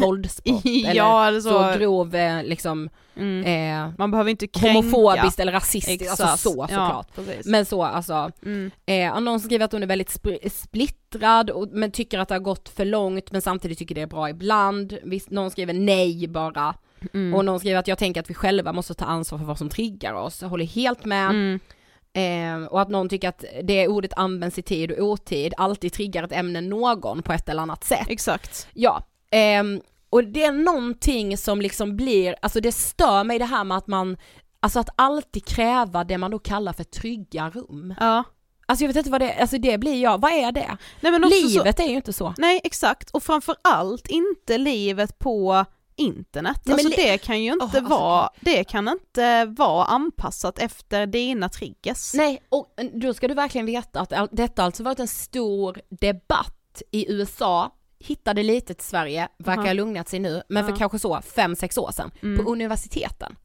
S1: våldsbrott eller
S2: Ja, eller så-
S1: så grov eh, liksom
S2: Mm.
S1: eh,
S2: Man behöver inte kränka.
S1: homofobiskt eller rasistiskt,
S2: Exakt.
S1: alltså så
S2: Ja,
S1: såklart.
S2: precis.
S1: Men så alltså,
S2: Mm.
S1: eh, någon skriver att hon är väldigt splittrad och, men tycker att det har gått för långt men samtidigt tycker det är bra ibland. Visst, någon skriver nej bara.
S2: Mm.
S1: Och någon skriver att jag tänker att vi själva måste ta ansvar för vad som triggar oss. Jag håller helt med.
S2: Mm.
S1: Eh, och att någon tycker att det ordet används i tid och otid alltid triggar ett ämne någon på ett eller annat sätt.
S2: Exakt.
S1: Ja, ehm, och det är någonting som liksom blir, alltså det stör mig det här med att man, alltså att alltid kräva det man då kallar för trygga rum.
S2: Ja.
S1: Alltså jag vet inte vad det, alltså det blir jag, vad är det?
S2: Nej, men också så-
S1: Livet är ju inte så.
S2: Nej exakt, och framför allt inte livet på internet.
S1: Nej,
S2: alltså
S1: li-
S2: det kan ju inte
S1: Åh, alltså-
S2: vara, det kan inte vara anpassat efter dina triggers.
S1: Nej, och då ska du verkligen veta att detta alltså varit en stor debatt i USA, hittade lite till Sverige, verkar ha lugnat sig nu, men för kanske så fem sex år sedan,
S2: Mm.
S1: på universiteten.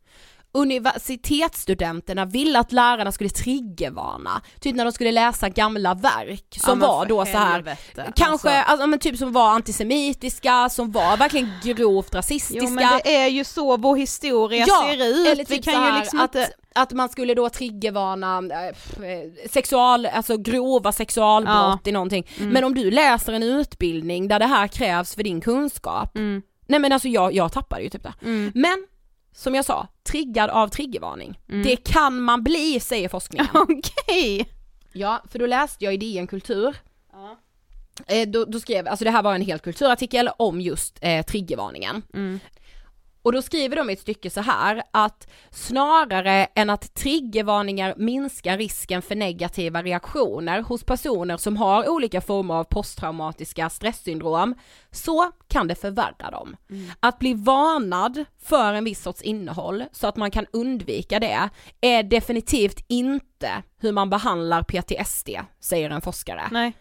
S1: Universitetsstudenterna ville att lärarna skulle triggervarna, typ när de skulle läsa gamla verk som
S2: Ja,
S1: var då så här
S2: helvete,
S1: Kanske,
S2: alltså.
S1: alltså, men typ som var antisemitiska, som var verkligen grovt rasistiska.
S2: Jo men det är ju så vår historia ser ut,
S1: eller
S2: vi
S1: typ
S2: kan
S1: så
S2: ju liksom
S1: att,
S2: inte...
S1: att man skulle då triggervarna eh, sexual, alltså grova sexualbrott
S2: Ja.
S1: i någonting.
S2: Mm.
S1: Men om du läser en utbildning där det här krävs för din kunskap,
S2: Mm.
S1: nej men alltså jag, jag tappade ju typ det.
S2: Mm.
S1: Men som jag sa, triggad av triggervarning.
S2: Mm.
S1: Det kan man bli säger forskningen.
S2: Okej!
S1: Ja, för då läste jag i DN Kultur. Eh, då, då skrev, alltså det här var en hel kulturartikel om just eh, triggervarningen.
S2: Mm.
S1: Och då skriver de i ett stycke så här att snarare än att triggervarningar minskar risken för negativa reaktioner hos personer som har olika former av posttraumatiska stresssyndrom så kan det förvärra dem. Att bli varnad för en viss sorts innehåll så att man kan undvika det är definitivt inte hur man behandlar PTSD, säger en forskare.
S2: Nej,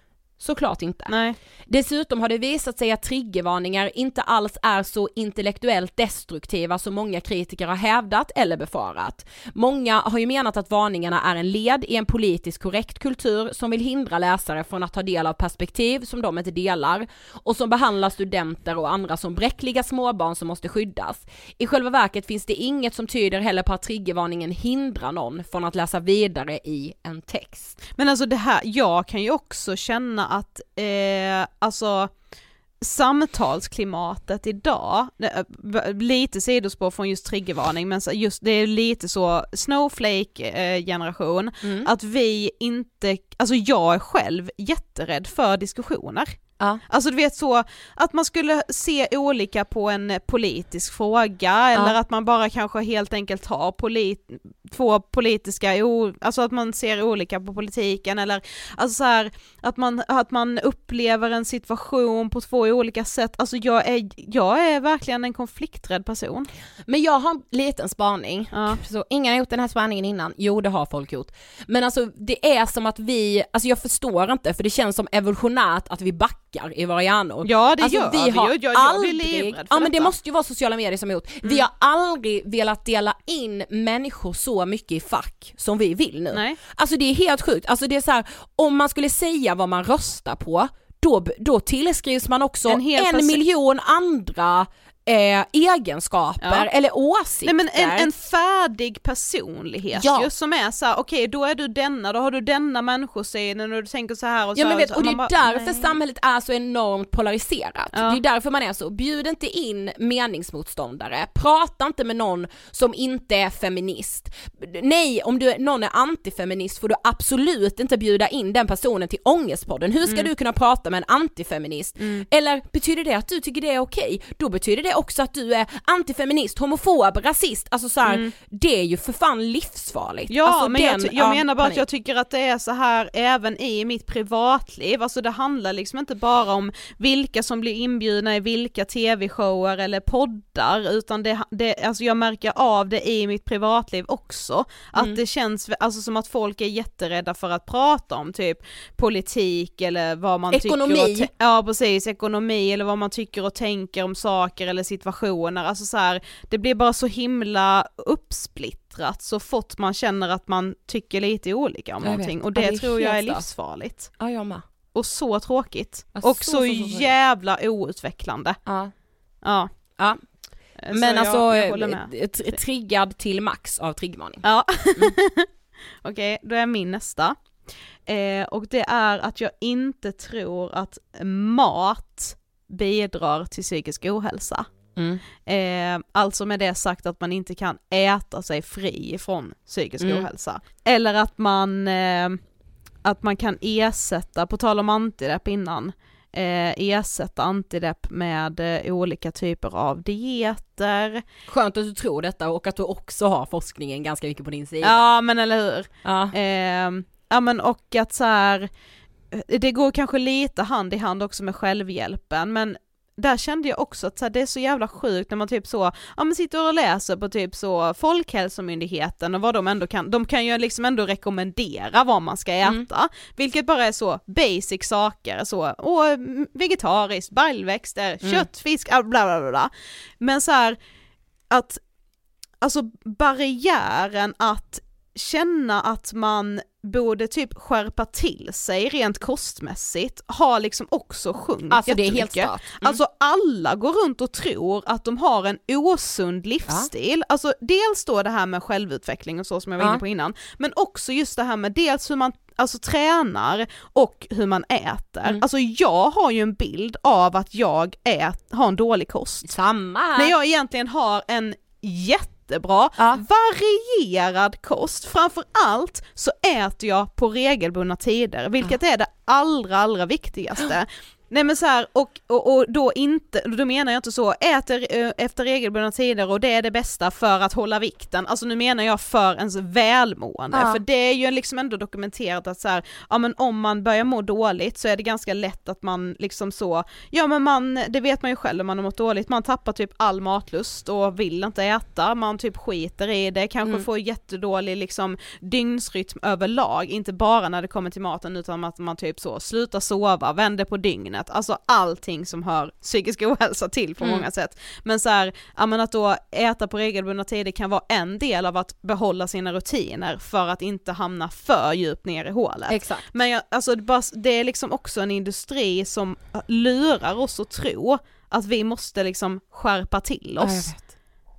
S1: Såklart inte.
S2: nej.
S1: Dessutom har det visat sig att triggervarningar inte alls är så intellektuellt destruktiva som många kritiker har hävdat eller befarat. Många har ju menat att varningarna är en led i en politiskt korrekt kultur som vill hindra läsare från att ta del av perspektiv som de inte delar och som behandlar studenter och andra som bräckliga småbarn som måste skyddas. I själva verket finns det inget som tyder heller på att triggervarningen hindrar någon från att läsa vidare i en text.
S2: Men alltså det här, jag kan ju också känna att, eh, alltså samtalsklimatet idag, b- lite sidospår från just triggervarning, men just det är lite så snowflake eh, generation,
S1: Mm.
S2: att vi inte, alltså jag är själv jätterädd för diskussioner.
S1: Ja.
S2: Alltså du vet så, att man skulle se olika på en politisk fråga eller att man bara kanske helt enkelt har polit två politiska, o- alltså att man ser olika på politiken eller alltså så här, att man, att man upplever en situation på två olika sätt, alltså jag är, jag är verkligen en konflikträdd person.
S1: Men jag har en liten spaning,
S2: Ja.
S1: så ingen har gjort den här spaningen innan, jo det har folk gjort. Men alltså det är som att vi, alltså jag förstår inte för det känns som evolutionärt att vi backar i våra hjärnor.
S2: Ja det
S1: alltså,
S2: gör
S1: vi har
S2: jag, jag, jag
S1: aldrig,
S2: blir livrädd för
S1: ja men det måste ju vara sociala medier som har gjort, vi
S2: Mm.
S1: har aldrig velat dela in människor så mycket i fack som vi vill nu.
S2: Nej.
S1: Alltså det är helt sjukt, alltså det är så här, om man skulle säga vad man röstar på, då, då tillskrivs man också
S2: En
S1: en, miljon andra eh, egenskaper
S2: Ja.
S1: eller åsikter.
S2: Nej men en, en färdig personlighet
S1: Ja.
S2: ju som är så här: okej då är du denna, då har du denna människosynen och du tänker så här och så
S1: Ja men vet,
S2: så.
S1: och det är
S2: bara,
S1: därför
S2: nej.
S1: samhället är så enormt polariserat.
S2: Ja.
S1: Det är därför man är så, bjud inte in meningsmotståndare, prata inte med någon som inte är feminist. Nej, om du, någon är antifeminist får du absolut inte bjuda in den personen till Ångestpodden. Hur ska
S2: Mm.
S1: du kunna prata med en antifeminist? Eller betyder det att du tycker det är okej? Då betyder det också att du är antifeminist, homofob, rasist, alltså så här, det är ju för fan livsfarligt.
S2: Mm. Ja
S1: alltså,
S2: men jag,
S1: den-
S2: jag
S1: ja,
S2: menar bara att
S1: panik.
S2: jag tycker att det är så här även i mitt privatliv, alltså det handlar liksom inte bara om vilka som blir inbjudna i vilka tv-shower eller poddar utan det, det, alltså jag märker av det i mitt privatliv också, att
S1: Mm.
S2: det känns alltså som att folk är jätterädda för att prata om typ politik eller vad man
S1: Ekonomi.
S2: tycker te- Ja precis, ekonomi eller vad man tycker och tänker om saker eller situationer, alltså så här, det blir bara så himla uppsplittrat så fort man känner att man tycker lite olika om
S1: Jag
S2: någonting
S1: vet.
S2: och
S1: Ja,
S2: det,
S1: det är
S2: tror jag är livsfarligt.
S1: Ja jag med.
S2: Och så tråkigt.
S1: Ja,
S2: och
S1: så,
S2: så,
S1: så, så, så.
S2: jävla outvecklande.
S1: Ja.
S2: Ja.
S1: Ja.
S2: Så
S1: Men
S2: jag-
S1: alltså,
S2: jag
S1: eh, tr- triggad till max av triggvarning.
S2: Ja. Okej, då är min nästa. Eh, och det är att jag inte tror att mat bidrar till psykisk ohälsa.
S1: Mm.
S2: Eh, alltså med det sagt att man inte kan äta sig fri från psykisk
S1: Mm.
S2: ohälsa. Eller att man, eh, att man kan ersätta, på tal om antidepp innan, eh, ersätta antidepp med eh, olika typer av dieter.
S1: Skönt att du tror detta och att du också har forskningen ganska mycket på din sida.
S2: Ja men eller hur.
S1: Ja.
S2: Eh, ja men och att så här, det går kanske lite hand i hand också med självhjälpen men där kände jag också att så här, det är så jävla sjukt när man typ så, ja men sitter och läser på typ så Folkhälsomyndigheten och vad de ändå kan, de kan ju liksom ändå rekommendera vad man ska äta,
S1: Mm.
S2: vilket bara är så basic saker, så, mm, vegetariskt, baljväxter,
S1: Mm.
S2: kött, fisk, ah, bla bla bla bla. Men så här, att, alltså barriären att känna att man borde typ skärpa till sig rent kostmässigt har liksom också sjunkit
S1: Alltså det är helt. Mm.
S2: Alltså alla går runt och tror att de har en osund livsstil, alltså dels då det här med självutveckling och så som jag var
S1: Ja.
S2: inne på innan, men också just det här med dels hur man alltså tränar och hur man äter.
S1: Mm.
S2: Alltså jag har ju en bild av att jag ät, har en dålig kost.
S1: Samma.
S2: När jag egentligen har en jättebra,
S1: Ja.
S2: varierad kost. Framför allt så äter jag på regelbundna tider, vilket är det allra, allra viktigaste. Nej men så här, och, och, och då inte, då menar jag inte så, äter eh, efter regelbundna tider och det är det bästa för att hålla vikten, alltså nu menar jag för ens välmående,
S1: Ja.
S2: för det är ju liksom ändå dokumenterat att så här, ja men om man börjar må dåligt så är det ganska lätt att man liksom så, ja men man, det vet man ju själv om man har mått dåligt, man tappar typ all matlust och vill inte äta, man typ skiter i det, kanske
S1: Mm.
S2: får jättedålig liksom dygnsrytm överlag, inte bara när det kommer till maten utan att man typ så slutar sova, vänder på dygnet, alltså allting som hör psykisk ohälsa till på
S1: Mm.
S2: många sätt. Men så här, ja men att då äta på regelbundna tider kan vara en del av att behålla sina rutiner för att inte hamna för djupt ner i hålet.
S1: Exakt.
S2: Men jag, alltså det, är liksom också en industri som lurar oss att tro att vi måste liksom skärpa till oss.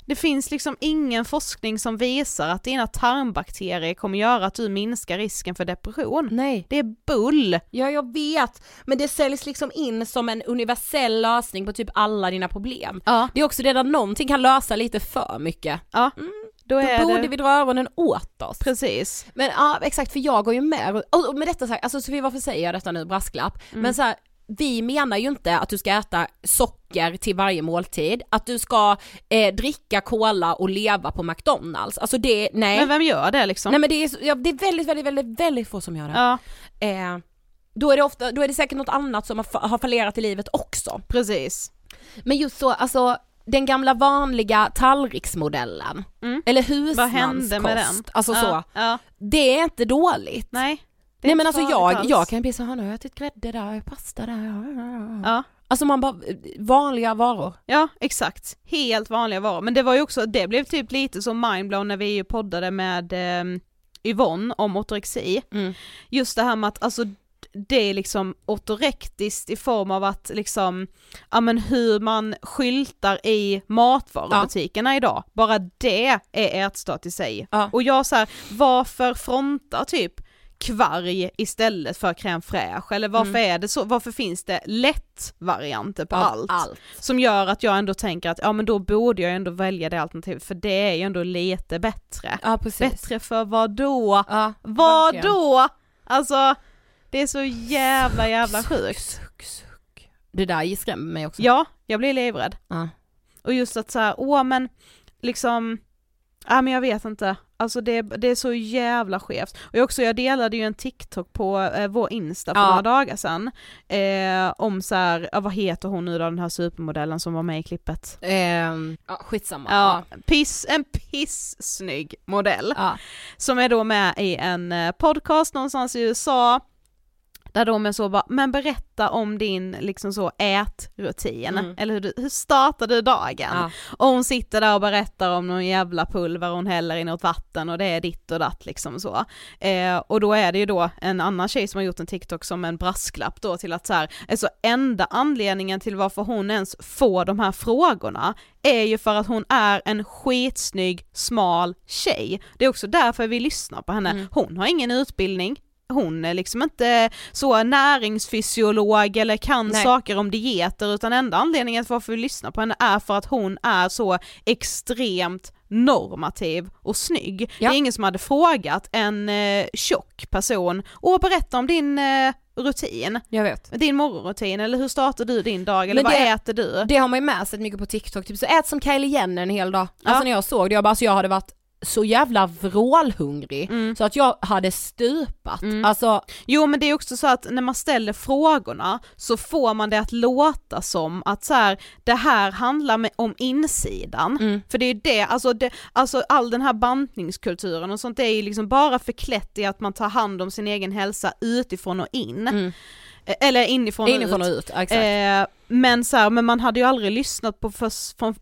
S2: Det finns liksom ingen forskning som visar att dina tarmbakterier kommer göra att du minskar risken för depression.
S1: Nej.
S2: Det är bull!
S1: Ja jag vet, men det säljs liksom in som en universell lösning på typ alla dina problem.
S2: Ja.
S1: Det är också det där någonting kan lösa lite för mycket.
S2: Ja, då
S1: Då
S2: är
S1: borde
S2: det...
S1: vi dra öronen åt oss.
S2: Precis.
S1: Men ja exakt, för jag går ju med, och med detta sagt, alltså Sofie varför säger jag detta nu, brasklapp,
S2: Mm.
S1: men så här, vi menar ju inte att du ska äta socker till varje måltid, att du ska eh, dricka cola och leva på McDonalds, alltså det, nej.
S2: Men vem gör det liksom?
S1: Nej men det är, ja, det är väldigt, väldigt, väldigt, väldigt få som gör det.
S2: Ja,
S1: Eh, då är det ofta, då är det säkert något annat som har, har fallerat i livet också.
S2: precis.
S1: Men just så, alltså den gamla vanliga tallriksmodellen,
S2: Mm.
S1: eller
S2: Vad
S1: husmanskost,
S2: hände med den?
S1: alltså
S2: ja,
S1: så,
S2: Ja.
S1: det är inte dåligt.
S2: Nej.
S1: Nej men alltså jag,
S2: alls.
S1: jag kan bli så här, nu har jag ätit grädde där, pasta där.
S2: Ja.
S1: Alltså man bara, vanliga varor.
S2: Ja, exakt. Helt vanliga varor. Men det var ju också, det blev typ lite så mindblown när vi poddade med eh, Yvonne om ortorexi.
S1: Mm.
S2: Just det här med att alltså det är liksom ortorektiskt i form av att liksom, ja men hur man skyltar i matvarubutikerna idag, bara det är ätstat i sig.
S1: Ja.
S2: Och jag så här, varför frontar typ kvarg istället för crème fraîche eller varför är det så, varför finns det lätt-varianter på allt?
S1: allt.
S2: Som gör att jag ändå tänker att ja men då borde jag ändå välja det alternativet för det är ju ändå lite bättre.
S1: Ja.
S2: Bättre för vad då?
S1: Ja,
S2: Vad
S1: verkligen.
S2: då? Alltså, det är så jävla jävla sjukt.
S1: Suck, suck. Det där skrämmer mig också.
S2: Ja, jag blir livrädd.
S1: Ja.
S2: Och just att så här, åh men liksom, ja men jag vet inte, alltså det, det är så jävla skevt. Och också jag delade ju en TikTok på eh, vår Insta för
S1: Ja.
S2: några dagar sedan, eh, om så här, vad heter hon nu då den här supermodellen som var med i klippet?
S1: Ehm, ja, skitsamma.
S2: Ja, piss, en pissnygg modell.
S1: Ja.
S2: som är då med i en eh, podcast någonstans i USA, där de är så bara, men berätta om din liksom så ätrutin,
S1: Mm.
S2: eller hur, du, hur startar du dagen?
S1: Ja.
S2: Och hon sitter där och berättar om någon jävla pulver hon häller i något vatten och det är ditt och datt liksom så. Eh, och då är det ju då en annan tjej som har gjort en TikTok som en brasklapp då till att så här, alltså enda anledningen till varför hon ens får de här frågorna är ju för att hon är en skitsnygg, smal tjej. Det är också därför vi lyssnar på henne.
S1: Mm.
S2: Hon har ingen utbildning, hon är liksom inte så näringsfysiolog eller kan
S1: Nej.
S2: saker om dieter utan enda anledningen till varför vi lyssnar på henne är för att hon är så extremt normativ och snygg.
S1: Ja.
S2: Det är ingen som hade frågat en eh, tjock person, åh berätta om din eh, rutin,
S1: Jag vet.
S2: din morgonrutin eller hur startar du din dag eller
S1: Men
S2: vad
S1: det-
S2: äter du?
S1: Det har man ju med sig mycket på TikTok, typ så ät som Kylie Jenner en hel dag.
S2: Ja.
S1: Alltså när jag såg det, jag bara, alltså jag hade varit så jävla vrålhungrig
S2: Mm.
S1: så att jag hade stupat.
S2: Mm.
S1: Alltså,
S2: Jo men det är också så att när man ställer frågorna så får man det att låta som att så här, det här handlar om insidan.
S1: Mm.
S2: För det är det, alltså, det, alltså all den här bantningskulturen och sånt det är ju liksom bara förklätt i att man tar hand om sin egen hälsa utifrån och in.
S1: Mm.
S2: Eller inifrån,
S1: inifrån och
S2: ut.
S1: ut, exakt.
S2: Eh, men så här, men man hade ju aldrig lyssnat på förs, från,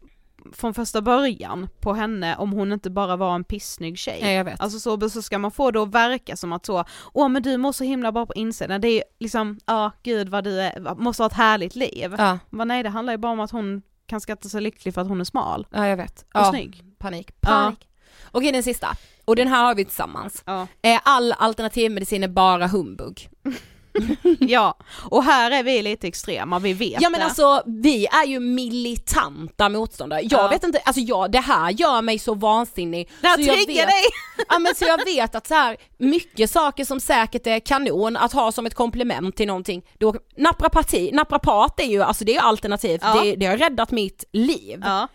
S2: från första början på henne om hon inte bara var en pissnygg tjej.
S1: ja, jag vet.
S2: Alltså så, så ska man få det att verka som att så, åh men du mår så himla bra på insidan, det är ju liksom, ja gud vad du är, måste ha ett härligt liv.
S1: ja,
S2: Men nej det handlar ju bara om att hon kan skatta sig lycklig för att hon är smal
S1: ja, jag vet.
S2: och
S1: Ja,
S2: snygg.
S1: panik. Panik. Okej den sista, och den här har vi tillsammans.
S2: Ja.
S1: All alternativmedicin är bara humbug.
S2: ja, och här är vi lite extrema, vi vet
S1: Ja men
S2: det.
S1: alltså vi är ju militanta motståndare. Jag
S2: Ja.
S1: vet inte, alltså jag, det här gör mig så vansinnig.
S2: det här
S1: så jag
S2: triggar
S1: vet-
S2: dig!
S1: Ja men så jag vet att så här, mycket saker som säkert är kanon att ha som ett komplement till någonting, då, naprapati, naprapat är ju, alltså det är ju alternativ,
S2: Ja.
S1: det, det har räddat mitt liv.
S2: Ja.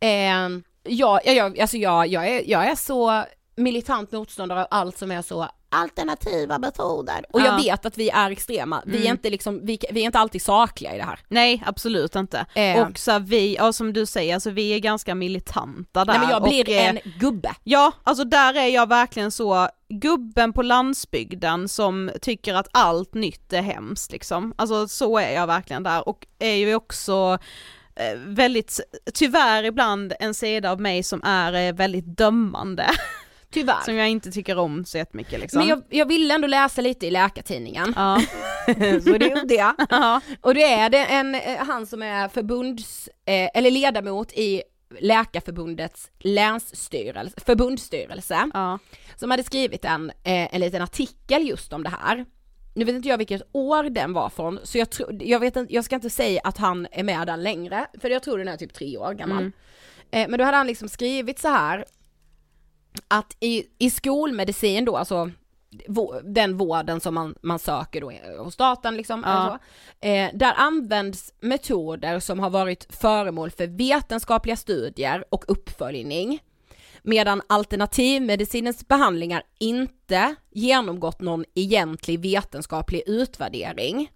S1: Eh, jag, jag, alltså jag, jag, är, jag är så militant motståndare av allt som är så alternativa metoder. Och jag
S2: Ja.
S1: vet att vi är extrema, vi är
S2: Mm.
S1: inte liksom, vi, vi är inte alltid sakliga i det här.
S2: Nej absolut inte.
S1: Eh.
S2: Och så här, vi, ja som du säger, alltså vi är ganska militanta där.
S1: Nej men jag blir
S2: och, eh,
S1: en gubbe.
S2: Ja, alltså där är jag verkligen så, gubben på landsbygden som tycker att allt nytt är hemskt liksom. Alltså så är jag verkligen där och är ju också eh, väldigt, tyvärr ibland en sida av mig som är eh, väldigt dömande.
S1: Tyvärr.
S2: som jag inte tycker om så jättemycket liksom.
S1: Men jag, jag ville ändå läsa lite i Läkartidningen.
S2: Ja.
S1: så det gjorde jag.
S2: ja.
S1: Och det är det en, eh, han som är förbunds, eh, eller ledamot i Läkarförbundets länsstyrelse, förbundsstyrelse,
S2: ja.
S1: som hade skrivit en, eh, en liten artikel just om det här. Nu vet inte jag vilket år den var från, så jag, tror, jag, vet inte, jag ska inte säga att han är med där längre, för jag tror den är typ tre år gammal.
S2: Mm.
S1: Eh, men då hade han liksom skrivit så här att i, i skolmedicin då, alltså den vården som man, man söker då hos staten liksom,
S2: Ja.
S1: eller så, eh, där används metoder som har varit föremål för vetenskapliga studier och uppföljning, medan alternativmedicinens behandlingar inte genomgått någon egentlig vetenskaplig utvärdering.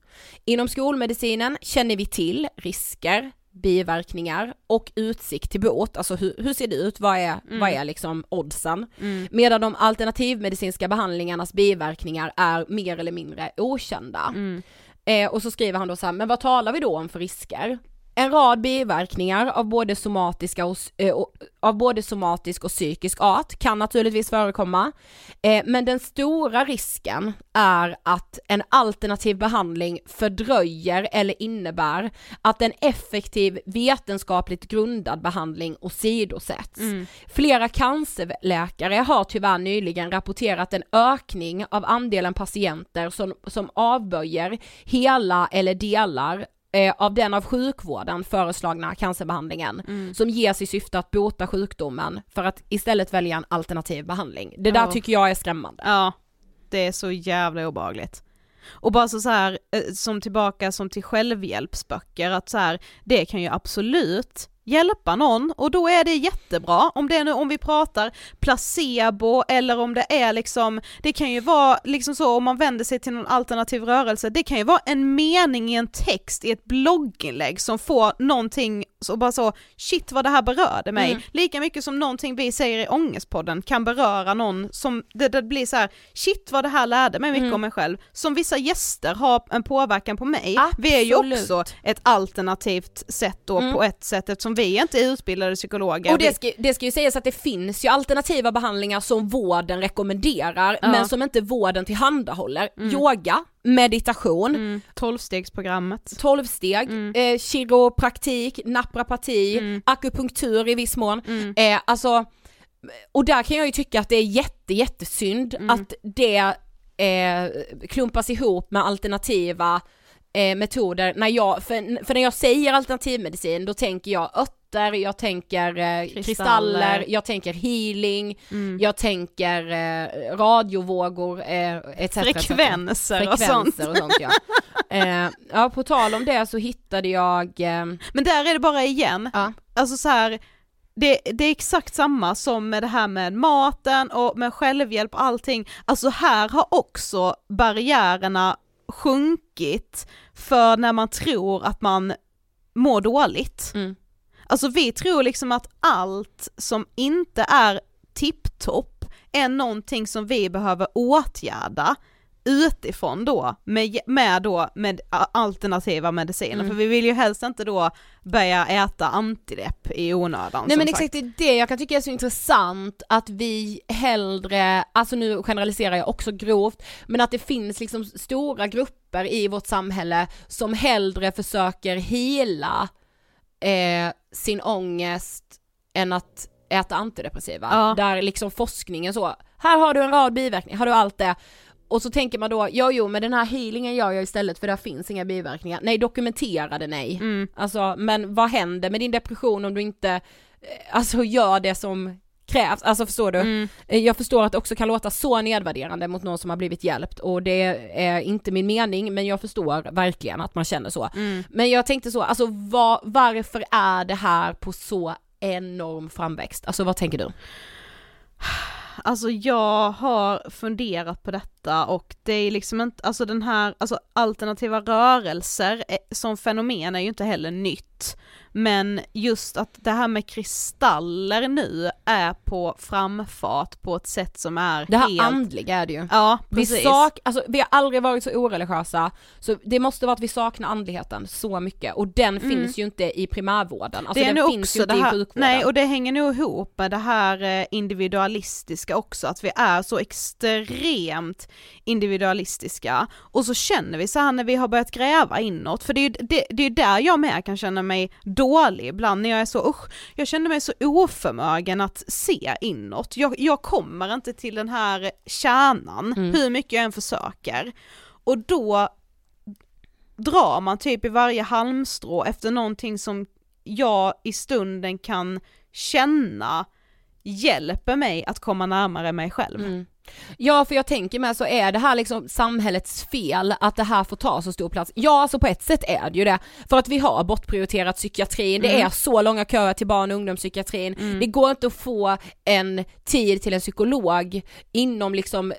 S1: Inom skolmedicinen känner vi till risker, biverkningar och utsikt till bot, alltså hur, hur ser det ut, vad är, vad är liksom oddsen?
S2: Mm.
S1: Medan de alternativmedicinska behandlingarnas biverkningar är mer eller mindre okända.
S2: Mm.
S1: Eh, och så skriver han då så här, men vad talar vi då om för risker? En rad biverkningar av både, somatiska och, eh, av både somatisk och psykisk art kan naturligtvis förekomma. Eh, men den stora risken är att en alternativ behandling fördröjer eller innebär att en effektiv vetenskapligt grundad behandling åsidosätts. Mm. Flera cancerläkare har tyvärr nyligen rapporterat en ökning av andelen patienter som, som avböjer hela eller delar eh, av den av sjukvården föreslagna cancerbehandlingen mm. som ges i syfte att bota sjukdomen för att istället välja en alternativ behandling. Det där tycker jag är skrämmande.
S2: Ja, det är så jävla obehagligt. Och bara så, så här, eh, som tillbaka som till självhjälpsböcker, att så här, det kan ju absolut hjälpa någon och då är det jättebra. Om det är nu, om vi pratar placebo eller om det är liksom, det kan ju vara liksom så om man vänder sig till någon alternativ rörelse, det kan ju vara en mening i en text i ett blogginlägg som får någonting och bara så, shit vad det här berörde mig. Mm. Lika mycket som någonting vi säger i Ångestpodden kan beröra någon som, det, det blir så här, shit vad det här lärde mig mycket mm. om mig själv. Som vissa gäster har en påverkan på mig. Absolut. Vi är ju också ett alternativt sätt då mm. på ett sätt eftersom vi är inte utbildade psykologer.
S1: Och det ska, det ska ju sägas att det finns ju alternativa behandlingar som vården rekommenderar ja. men som inte vården tillhandahåller. Mm. Yoga, meditation, mm.
S2: tolvstegsprogrammet,
S1: tolvsteg, mm. eh, kiropraktik, naprapati, mm. akupunktur i viss mån. Mm. Eh, alltså, och där kan jag ju tycka att det är jätte jättesynd mm. att det eh, klumpas ihop med alternativa eh, metoder. När jag, för, för när jag säger alternativmedicin då tänker jag örter, jag tänker eh, kristaller. kristaller. jag tänker healing, mm. jag tänker eh, radiovågor eh, etc.
S2: Frekvenser, och sånt.
S1: Och sånt ja. eh, ja, på tal om det så hittade jag... Eh,
S2: Men där är det bara igen, ja. alltså så här det, det, är exakt samma som med det här med maten och med självhjälp och allting. Alltså här har också barriärerna sjunkit för när man tror att man mår dåligt. Mm. Alltså vi tror liksom att allt som inte är tipptopp är någonting som vi behöver åtgärda utifrån då med, med då med alternativa mediciner mm. för vi vill ju helst inte då börja äta antidepp i onödan.
S1: Nej men sagt. exakt det är det jag kan tycka är så intressant att vi hellre, alltså nu generaliserar jag också grovt, men att det finns liksom stora grupper i vårt samhälle som hellre försöker hela eh, sin ångest än att äta antidepressiva. Ja. Där liksom forskningen så, här har du en rad biverkningar, har du allt det, och så tänker man då, ja jo men den här healingen gör jag istället för där finns inga biverkningar. Nej dokumenterade nej. Mm. Alltså men vad händer med din depression om du inte, eh, alltså gör det som krävs, alltså förstår du? Mm. Eh, jag förstår att det också kan låta så nedvärderande mot någon som har blivit hjälpt och det är inte min mening men jag förstår verkligen att man känner så. Mm. Men jag tänkte så, alltså var, varför är det här på så enorm framväxt? Alltså vad tänker du?
S2: Alltså jag har funderat på detta och det är liksom inte, alltså den här, alltså alternativa rörelser eh, som fenomen är ju inte heller nytt. Men just att det här med kristaller nu är på framfart på ett sätt som är
S1: Det här
S2: helt...
S1: andliga är det ju.
S2: Ja, precis.
S1: Vi, sak, alltså, vi har aldrig varit så oreligiösa, så det måste vara att vi saknar andligheten så mycket och den mm. finns ju inte i primärvården, alltså det är den finns ju inte här, i sjukvården.
S2: Nej och det hänger nog ihop med det här eh, individualistiska också, att vi är så extremt individualistiska och så känner vi så här när vi har börjat gräva inåt, för det är ju det, det är där jag med kan känna mig dålig ibland när jag är så, usch, jag känner mig så oförmögen att se inåt. Jag, jag kommer inte till den här kärnan, mm. hur mycket jag än försöker. Och då drar man typ i varje halmstrå efter någonting som jag i stunden kan känna hjälper mig att komma närmare mig själv. Mm.
S1: Ja för jag tänker med så är det här liksom samhällets fel att det här får ta så stor plats? Ja alltså på ett sätt är det ju det, för att vi har bortprioriterat psykiatrin, mm. det är så långa köer till barn och ungdomspsykiatrin, mm. det går inte att få en tid till en psykolog inom liksom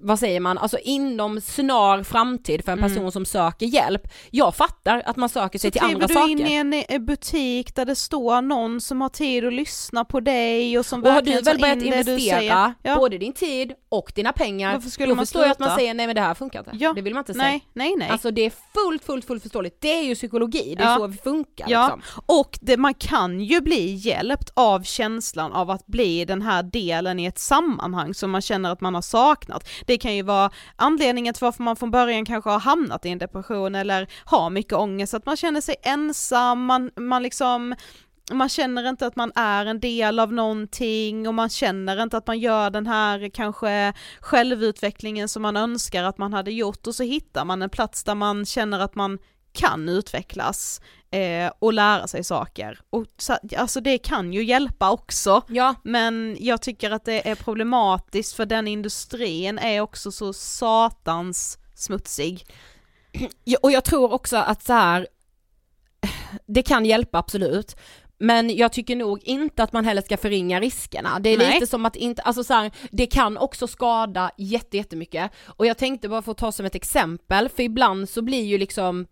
S1: vad säger man, alltså inom snar framtid för en
S2: Mm.
S1: person som söker hjälp. Jag fattar att man söker sig
S2: Så
S1: till andra saker.
S2: du in i en eh, butik där det står någon som har tid att lyssna på dig och som
S1: och har du väl börjat investera.
S2: Ja.
S1: både din tid och dina pengar,
S2: Varför skulle
S1: då
S2: man
S1: förstår jag att man säger nej men det här funkar inte.
S2: Ja.
S1: Det vill man inte säga.
S2: Nej, nej, nej.
S1: Alltså det är fullt, fullt, fullt förståeligt. Det är ju psykologi, det är
S2: Ja.
S1: så vi funkar
S2: Ja,
S1: liksom.
S2: och det, man kan ju bli hjälpt av känslan av att bli den här delen i ett sammanhang som man känner att man har saknat. Det kan ju vara anledningen till varför man från början kanske har hamnat i en depression eller har mycket ångest, att man känner sig ensam, man, man liksom man känner inte att man är en del av någonting och man känner inte att man gör den här kanske självutvecklingen som man önskar att man hade gjort och så hittar man en plats där man känner att man kan utvecklas eh, och lära sig saker. Och så, alltså det kan ju hjälpa också,
S1: Ja,
S2: men jag tycker att det är problematiskt för den industrin är också så satans smutsig.
S1: Och jag tror också att så här, det kan hjälpa absolut. Men jag tycker nog inte att man heller ska förringa riskerna. Det är
S2: Nej.
S1: lite som att inte, alltså så här, det kan också skada jätte, jättemycket. Och jag tänkte bara få ta som ett exempel, för ibland så blir ju liksom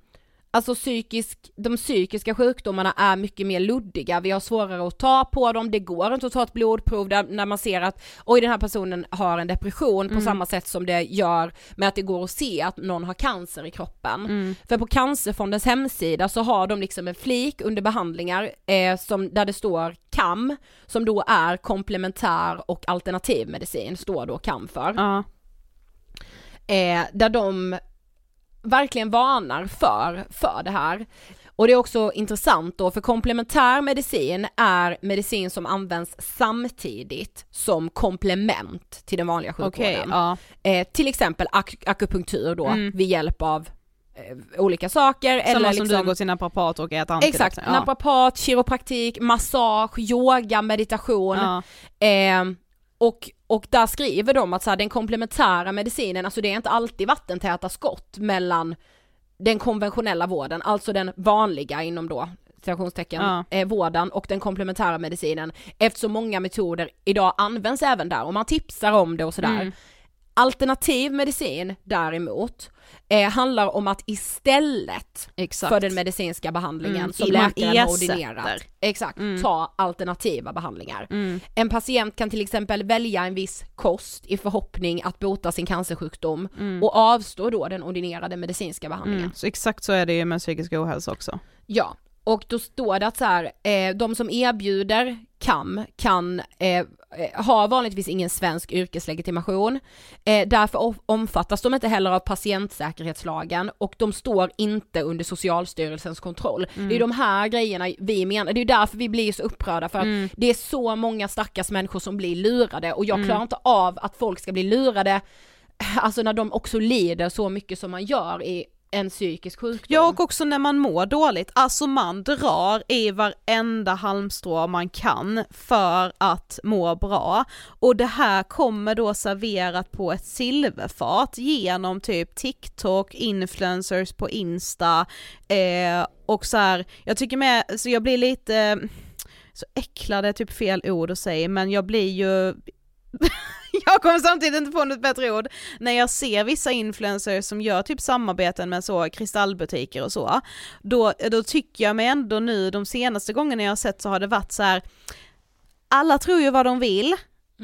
S1: Alltså psykisk, de psykiska sjukdomarna är mycket mer luddiga, vi har svårare att ta på dem, det går inte att ta ett blodprov där, när man ser att oj den här personen har en depression på samma sätt som det gör med att det går att se att någon har cancer i kroppen. För på Cancerfondens hemsida så har de liksom en flik under behandlingar eh, som, där det står KAM, som då är komplementär och alternativmedicin, står då KAM för.
S2: Ja.
S1: eh, där de verkligen varnar för, för det här. Och det är också intressant då, för komplementär medicin är medicin som används samtidigt som komplement till den vanliga sjukvården.
S2: Okej, ja.
S1: Eh, till exempel ak- akupunktur då,
S2: Mm.
S1: vid hjälp av eh, olika saker.
S2: Samma
S1: eller
S2: som
S1: liksom,
S2: du går till naprapat och äter
S1: Exakt,
S2: antidepressiva. Ja.
S1: naprapat, kiropraktik, massage, yoga, meditation.
S2: Ja.
S1: Eh, och, och där skriver de att så här, den komplementära medicinen, alltså det är inte alltid vattentäta skott mellan den konventionella vården, alltså den vanliga inom då citationstecken,
S2: Ja.
S1: eh, vården och den komplementära medicinen eftersom många metoder idag används även där och man tipsar om det och sådär.
S2: Mm.
S1: Alternativ medicin däremot eh, handlar om att istället
S2: Exakt.
S1: för den medicinska behandlingen
S2: Mm,
S1: som läkaren har ordinerat. Exakt,
S2: Mm.
S1: ta alternativa behandlingar.
S2: Mm.
S1: En patient kan till exempel välja en viss kost i förhoppning att bota sin cancersjukdom och avstå då den ordinerade medicinska behandlingen.
S2: Mm. Så exakt så är det ju med psykisk ohälsa också.
S1: Ja, och då står det att så här, eh, de som erbjuder KAM kan eh, eh, har vanligtvis ingen svensk yrkeslegitimation. Eh, därför omfattas de inte heller av patientsäkerhetslagen och de står inte under Socialstyrelsens kontroll. Det är de här grejerna vi menar, det är därför vi blir så upprörda för att det är så många stackars människor som blir lurade och jag klarar inte av att folk ska bli lurade Alltså när de också lider så mycket som man gör i en psykisk sjukdom.
S2: Ja och också när man mår dåligt, alltså man drar i varenda halmstrå man kan för att må bra. Och det här kommer då serverat på ett silverfat genom typ TikTok, influencers på Insta eh, och så här, jag tycker med, så jag blir lite, så äcklad är typ fel ord att säga men jag blir ju jag kommer samtidigt inte på något bättre ord, när jag ser vissa influencers som gör typ samarbeten med så kristallbutiker och så, då, då tycker jag mig ändå nu de senaste gångerna jag har sett så har det varit så här. alla tror ju vad de vill,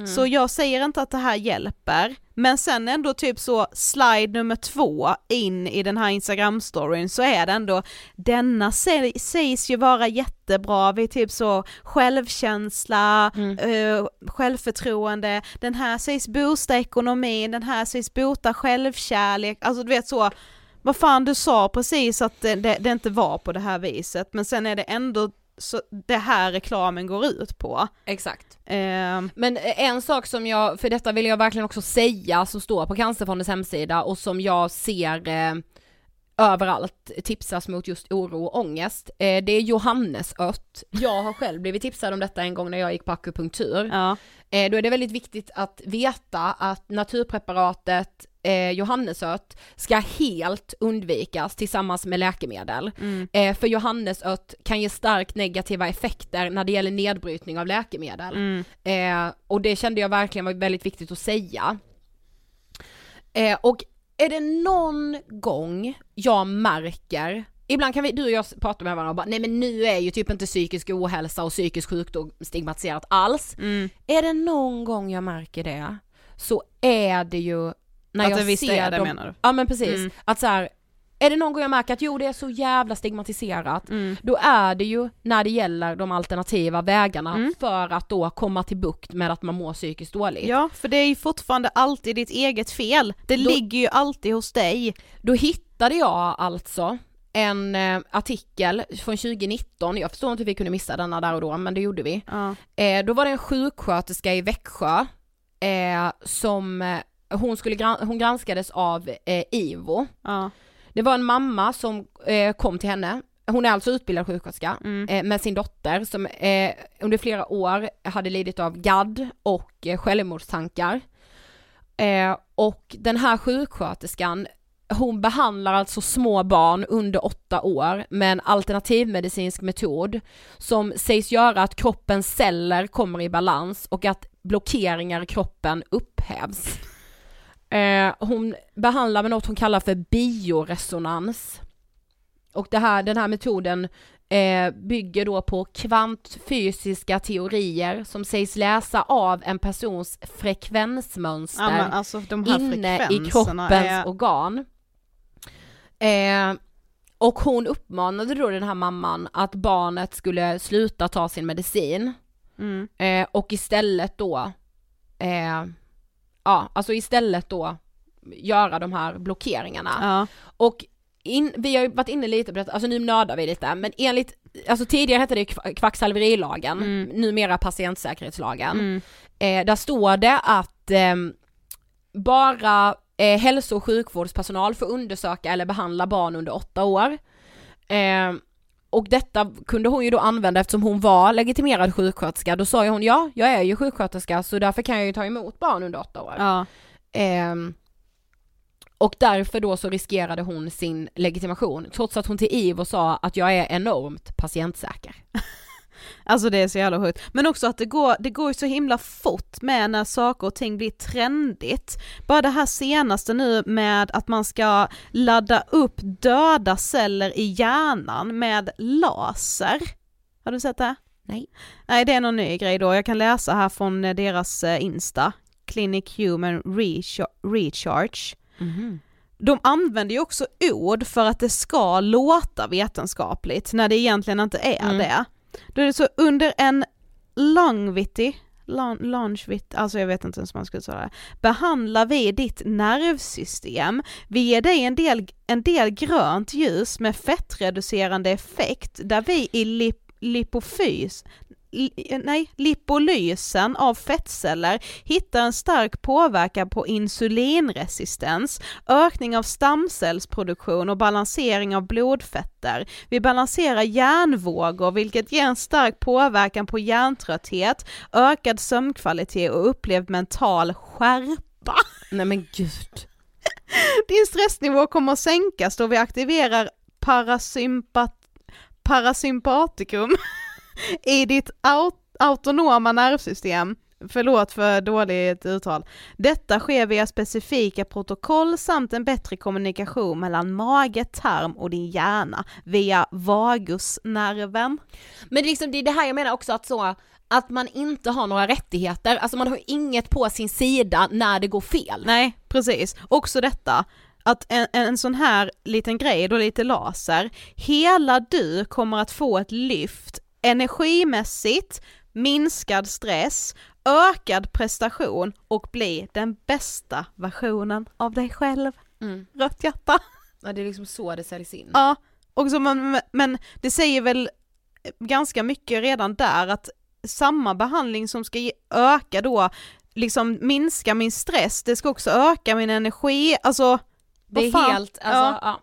S2: så jag säger inte att det här hjälper, men sen ändå typ så slide nummer två in i den här instagram-storyn så är det ändå, denna sä- sägs ju vara jättebra vid typ så självkänsla, eh, självförtroende, den här sägs boosta ekonomin, den här sägs bota självkärlek, alltså du vet så, vad fan du sa precis att det, det, det inte var på det här viset, men sen är det ändå så det här reklamen går ut på.
S1: Exakt.
S2: Eh,
S1: Men en sak som jag, för detta vill jag verkligen också säga, som står på Cancerfondens hemsida och som jag ser eh, överallt tipsas mot just oro och ångest, eh, det är johannesört. Jag har själv blivit tipsad om detta en gång när jag gick på akupunktur.
S2: ja.
S1: Eh, då är det väldigt viktigt att veta att naturpreparatet eh, johannesört ska helt undvikas tillsammans med läkemedel. Eh, för johannesört kan ge starkt negativa effekter när det gäller nedbrytning av läkemedel. Eh, och det kände jag verkligen var väldigt viktigt att säga. Eh, och är det någon gång jag märker Ibland kan vi, du och jag prata med varandra och bara, nej men nu är ju typ inte psykisk ohälsa och psykisk sjukdom stigmatiserat alls.
S2: Mm.
S1: Är det någon gång jag märker det, så är det ju när
S2: Att
S1: jag ser
S2: det,
S1: dem,
S2: menar du?
S1: Ja men precis,
S2: Mm.
S1: att så här, är det någon gång jag märker att jo det är så jävla stigmatiserat,
S2: Mm.
S1: då är det ju när det gäller de alternativa vägarna
S2: Mm.
S1: för att då komma till bukt med att man mår psykiskt dåligt.
S2: Ja, för det är ju fortfarande alltid ditt eget fel. Det
S1: Då-
S2: ligger ju alltid hos dig.
S1: Då hittade jag alltså en eh, artikel från 2019, jag förstår inte hur vi kunde missa denna där och då, men det gjorde vi.
S2: Ja.
S1: Eh, då var det en sjuksköterska i Växjö eh, som, eh, hon, skulle hon granskades av eh, IVO.
S2: Ja.
S1: Det var en mamma som eh, kom till henne, hon är alltså utbildad sjuksköterska,
S2: Mm.
S1: eh, med sin dotter som eh, under flera år hade lidit av GAD och eh, självmordstankar. Eh, och den här sjuksköterskan, hon behandlar alltså små barn under åtta år med en alternativmedicinsk metod som sägs göra att kroppens celler kommer i balans och att blockeringar i kroppen upphävs. Eh, hon behandlar med något hon kallar för bioresonans. Och det här, den här metoden eh, bygger då på kvantfysiska teorier som sägs läsa av en persons frekvensmönster
S2: Ja, alltså
S1: inne i kroppens
S2: är...
S1: organ. Eh, och hon uppmanade då den här mamman att barnet skulle sluta ta sin medicin
S2: Mm.
S1: eh, och istället då, eh, ja alltså istället då göra de här blockeringarna.
S2: Ja.
S1: Och in, vi har ju varit inne lite på det, alltså nu nördar vi lite, men enligt, alltså tidigare hette det kva- kvacksalverilagen,
S2: Mm.
S1: numera patientsäkerhetslagen.
S2: Mm.
S1: Eh, där står det att ehm, bara eh, hälso och sjukvårdspersonal får undersöka eller behandla barn under åtta år. Eh, och detta kunde hon ju då använda eftersom hon var legitimerad sjuksköterska. Då sa ju hon ja, jag är ju sjuksköterska så därför kan jag ju ta emot barn under åtta år.
S2: Ja.
S1: Ehm, och därför då så riskerade hon sin legitimation trots att hon till IVO sa att jag är enormt patientsäker.
S2: Alltså det är så jävla sjukt. Men också att det går, det går så himla fort med när saker och ting blir trendigt. Bara det här senaste nu med att man ska ladda upp döda celler i hjärnan med laser. Har du sett det?
S1: Nej.
S2: Nej det är någon ny grej då, jag kan läsa här från eh, deras eh, Insta, Clinic Human Recha- Recharge. De använder ju också ord för att det ska låta vetenskapligt när det egentligen inte är
S1: Mm.
S2: det. Då är det så under en longvitty, long, alltså jag vet inte ens hur man ska säga det, behandlar vi ditt nervsystem, vi ger dig en del, en del grönt ljus med fettreducerande effekt där vi i lip, lipofys, nej, lipolysen av fettceller hittar en stark påverkan på insulinresistens, ökning av stamcellsproduktion och balansering av blodfetter. Vi balanserar hjärnvågor vilket ger en stark påverkan på hjärntrötthet, ökad sömnkvalitet och upplevd mental skärpa.
S1: Nej men gud.
S2: Din stressnivå kommer att sänkas då vi aktiverar parasympat parasympatikum i ditt au autonoma nervsystem. Förlåt för dåligt uttal. Detta sker via specifika protokoll samt en bättre kommunikation mellan mage, tarm och din hjärna via vagusnerven.
S1: Men liksom det är det här jag menar också att så att man inte har några rättigheter, alltså man har inget på sin sida när det går fel.
S2: Nej, precis. Också detta, att en, en sån här liten grej, då lite laser, hela du kommer att få ett lyft energimässigt, minskad stress, ökad prestation och bli den bästa versionen av dig själv.
S1: Mm.
S2: Rött hjärta.
S1: Ja, det är liksom så det säljs in.
S2: Ja, och så man, men det säger väl ganska mycket redan där att samma behandling som ska öka då, liksom minska min stress, det ska också öka min energi, alltså
S1: det är helt, alltså, ja.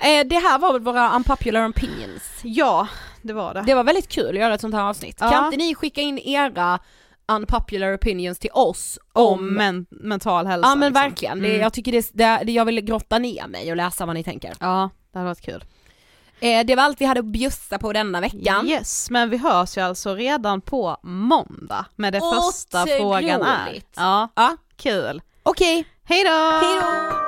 S1: Eh, det här var väl våra unpopular opinions.
S2: Ja, det var det.
S1: Det var väldigt kul att göra ett sånt här avsnitt.
S2: Ja.
S1: Kan inte ni skicka in era unpopular opinions till oss
S2: om
S1: om
S2: men, mental hälsa.
S1: Ja men
S2: liksom.
S1: verkligen, det,
S2: Mm.
S1: jag tycker det, det, det, jag vill grotta ner mig och läsa vad ni tänker.
S2: Ja, det hade varit kul.
S1: Eh, det var allt vi hade att bjussa på denna veckan.
S2: Yes, men vi hörs ju alltså redan på måndag med det första
S1: Otroligt.
S2: frågan är. Ja,
S1: Ja,
S2: kul.
S1: okej.
S2: Hej då!
S1: Hej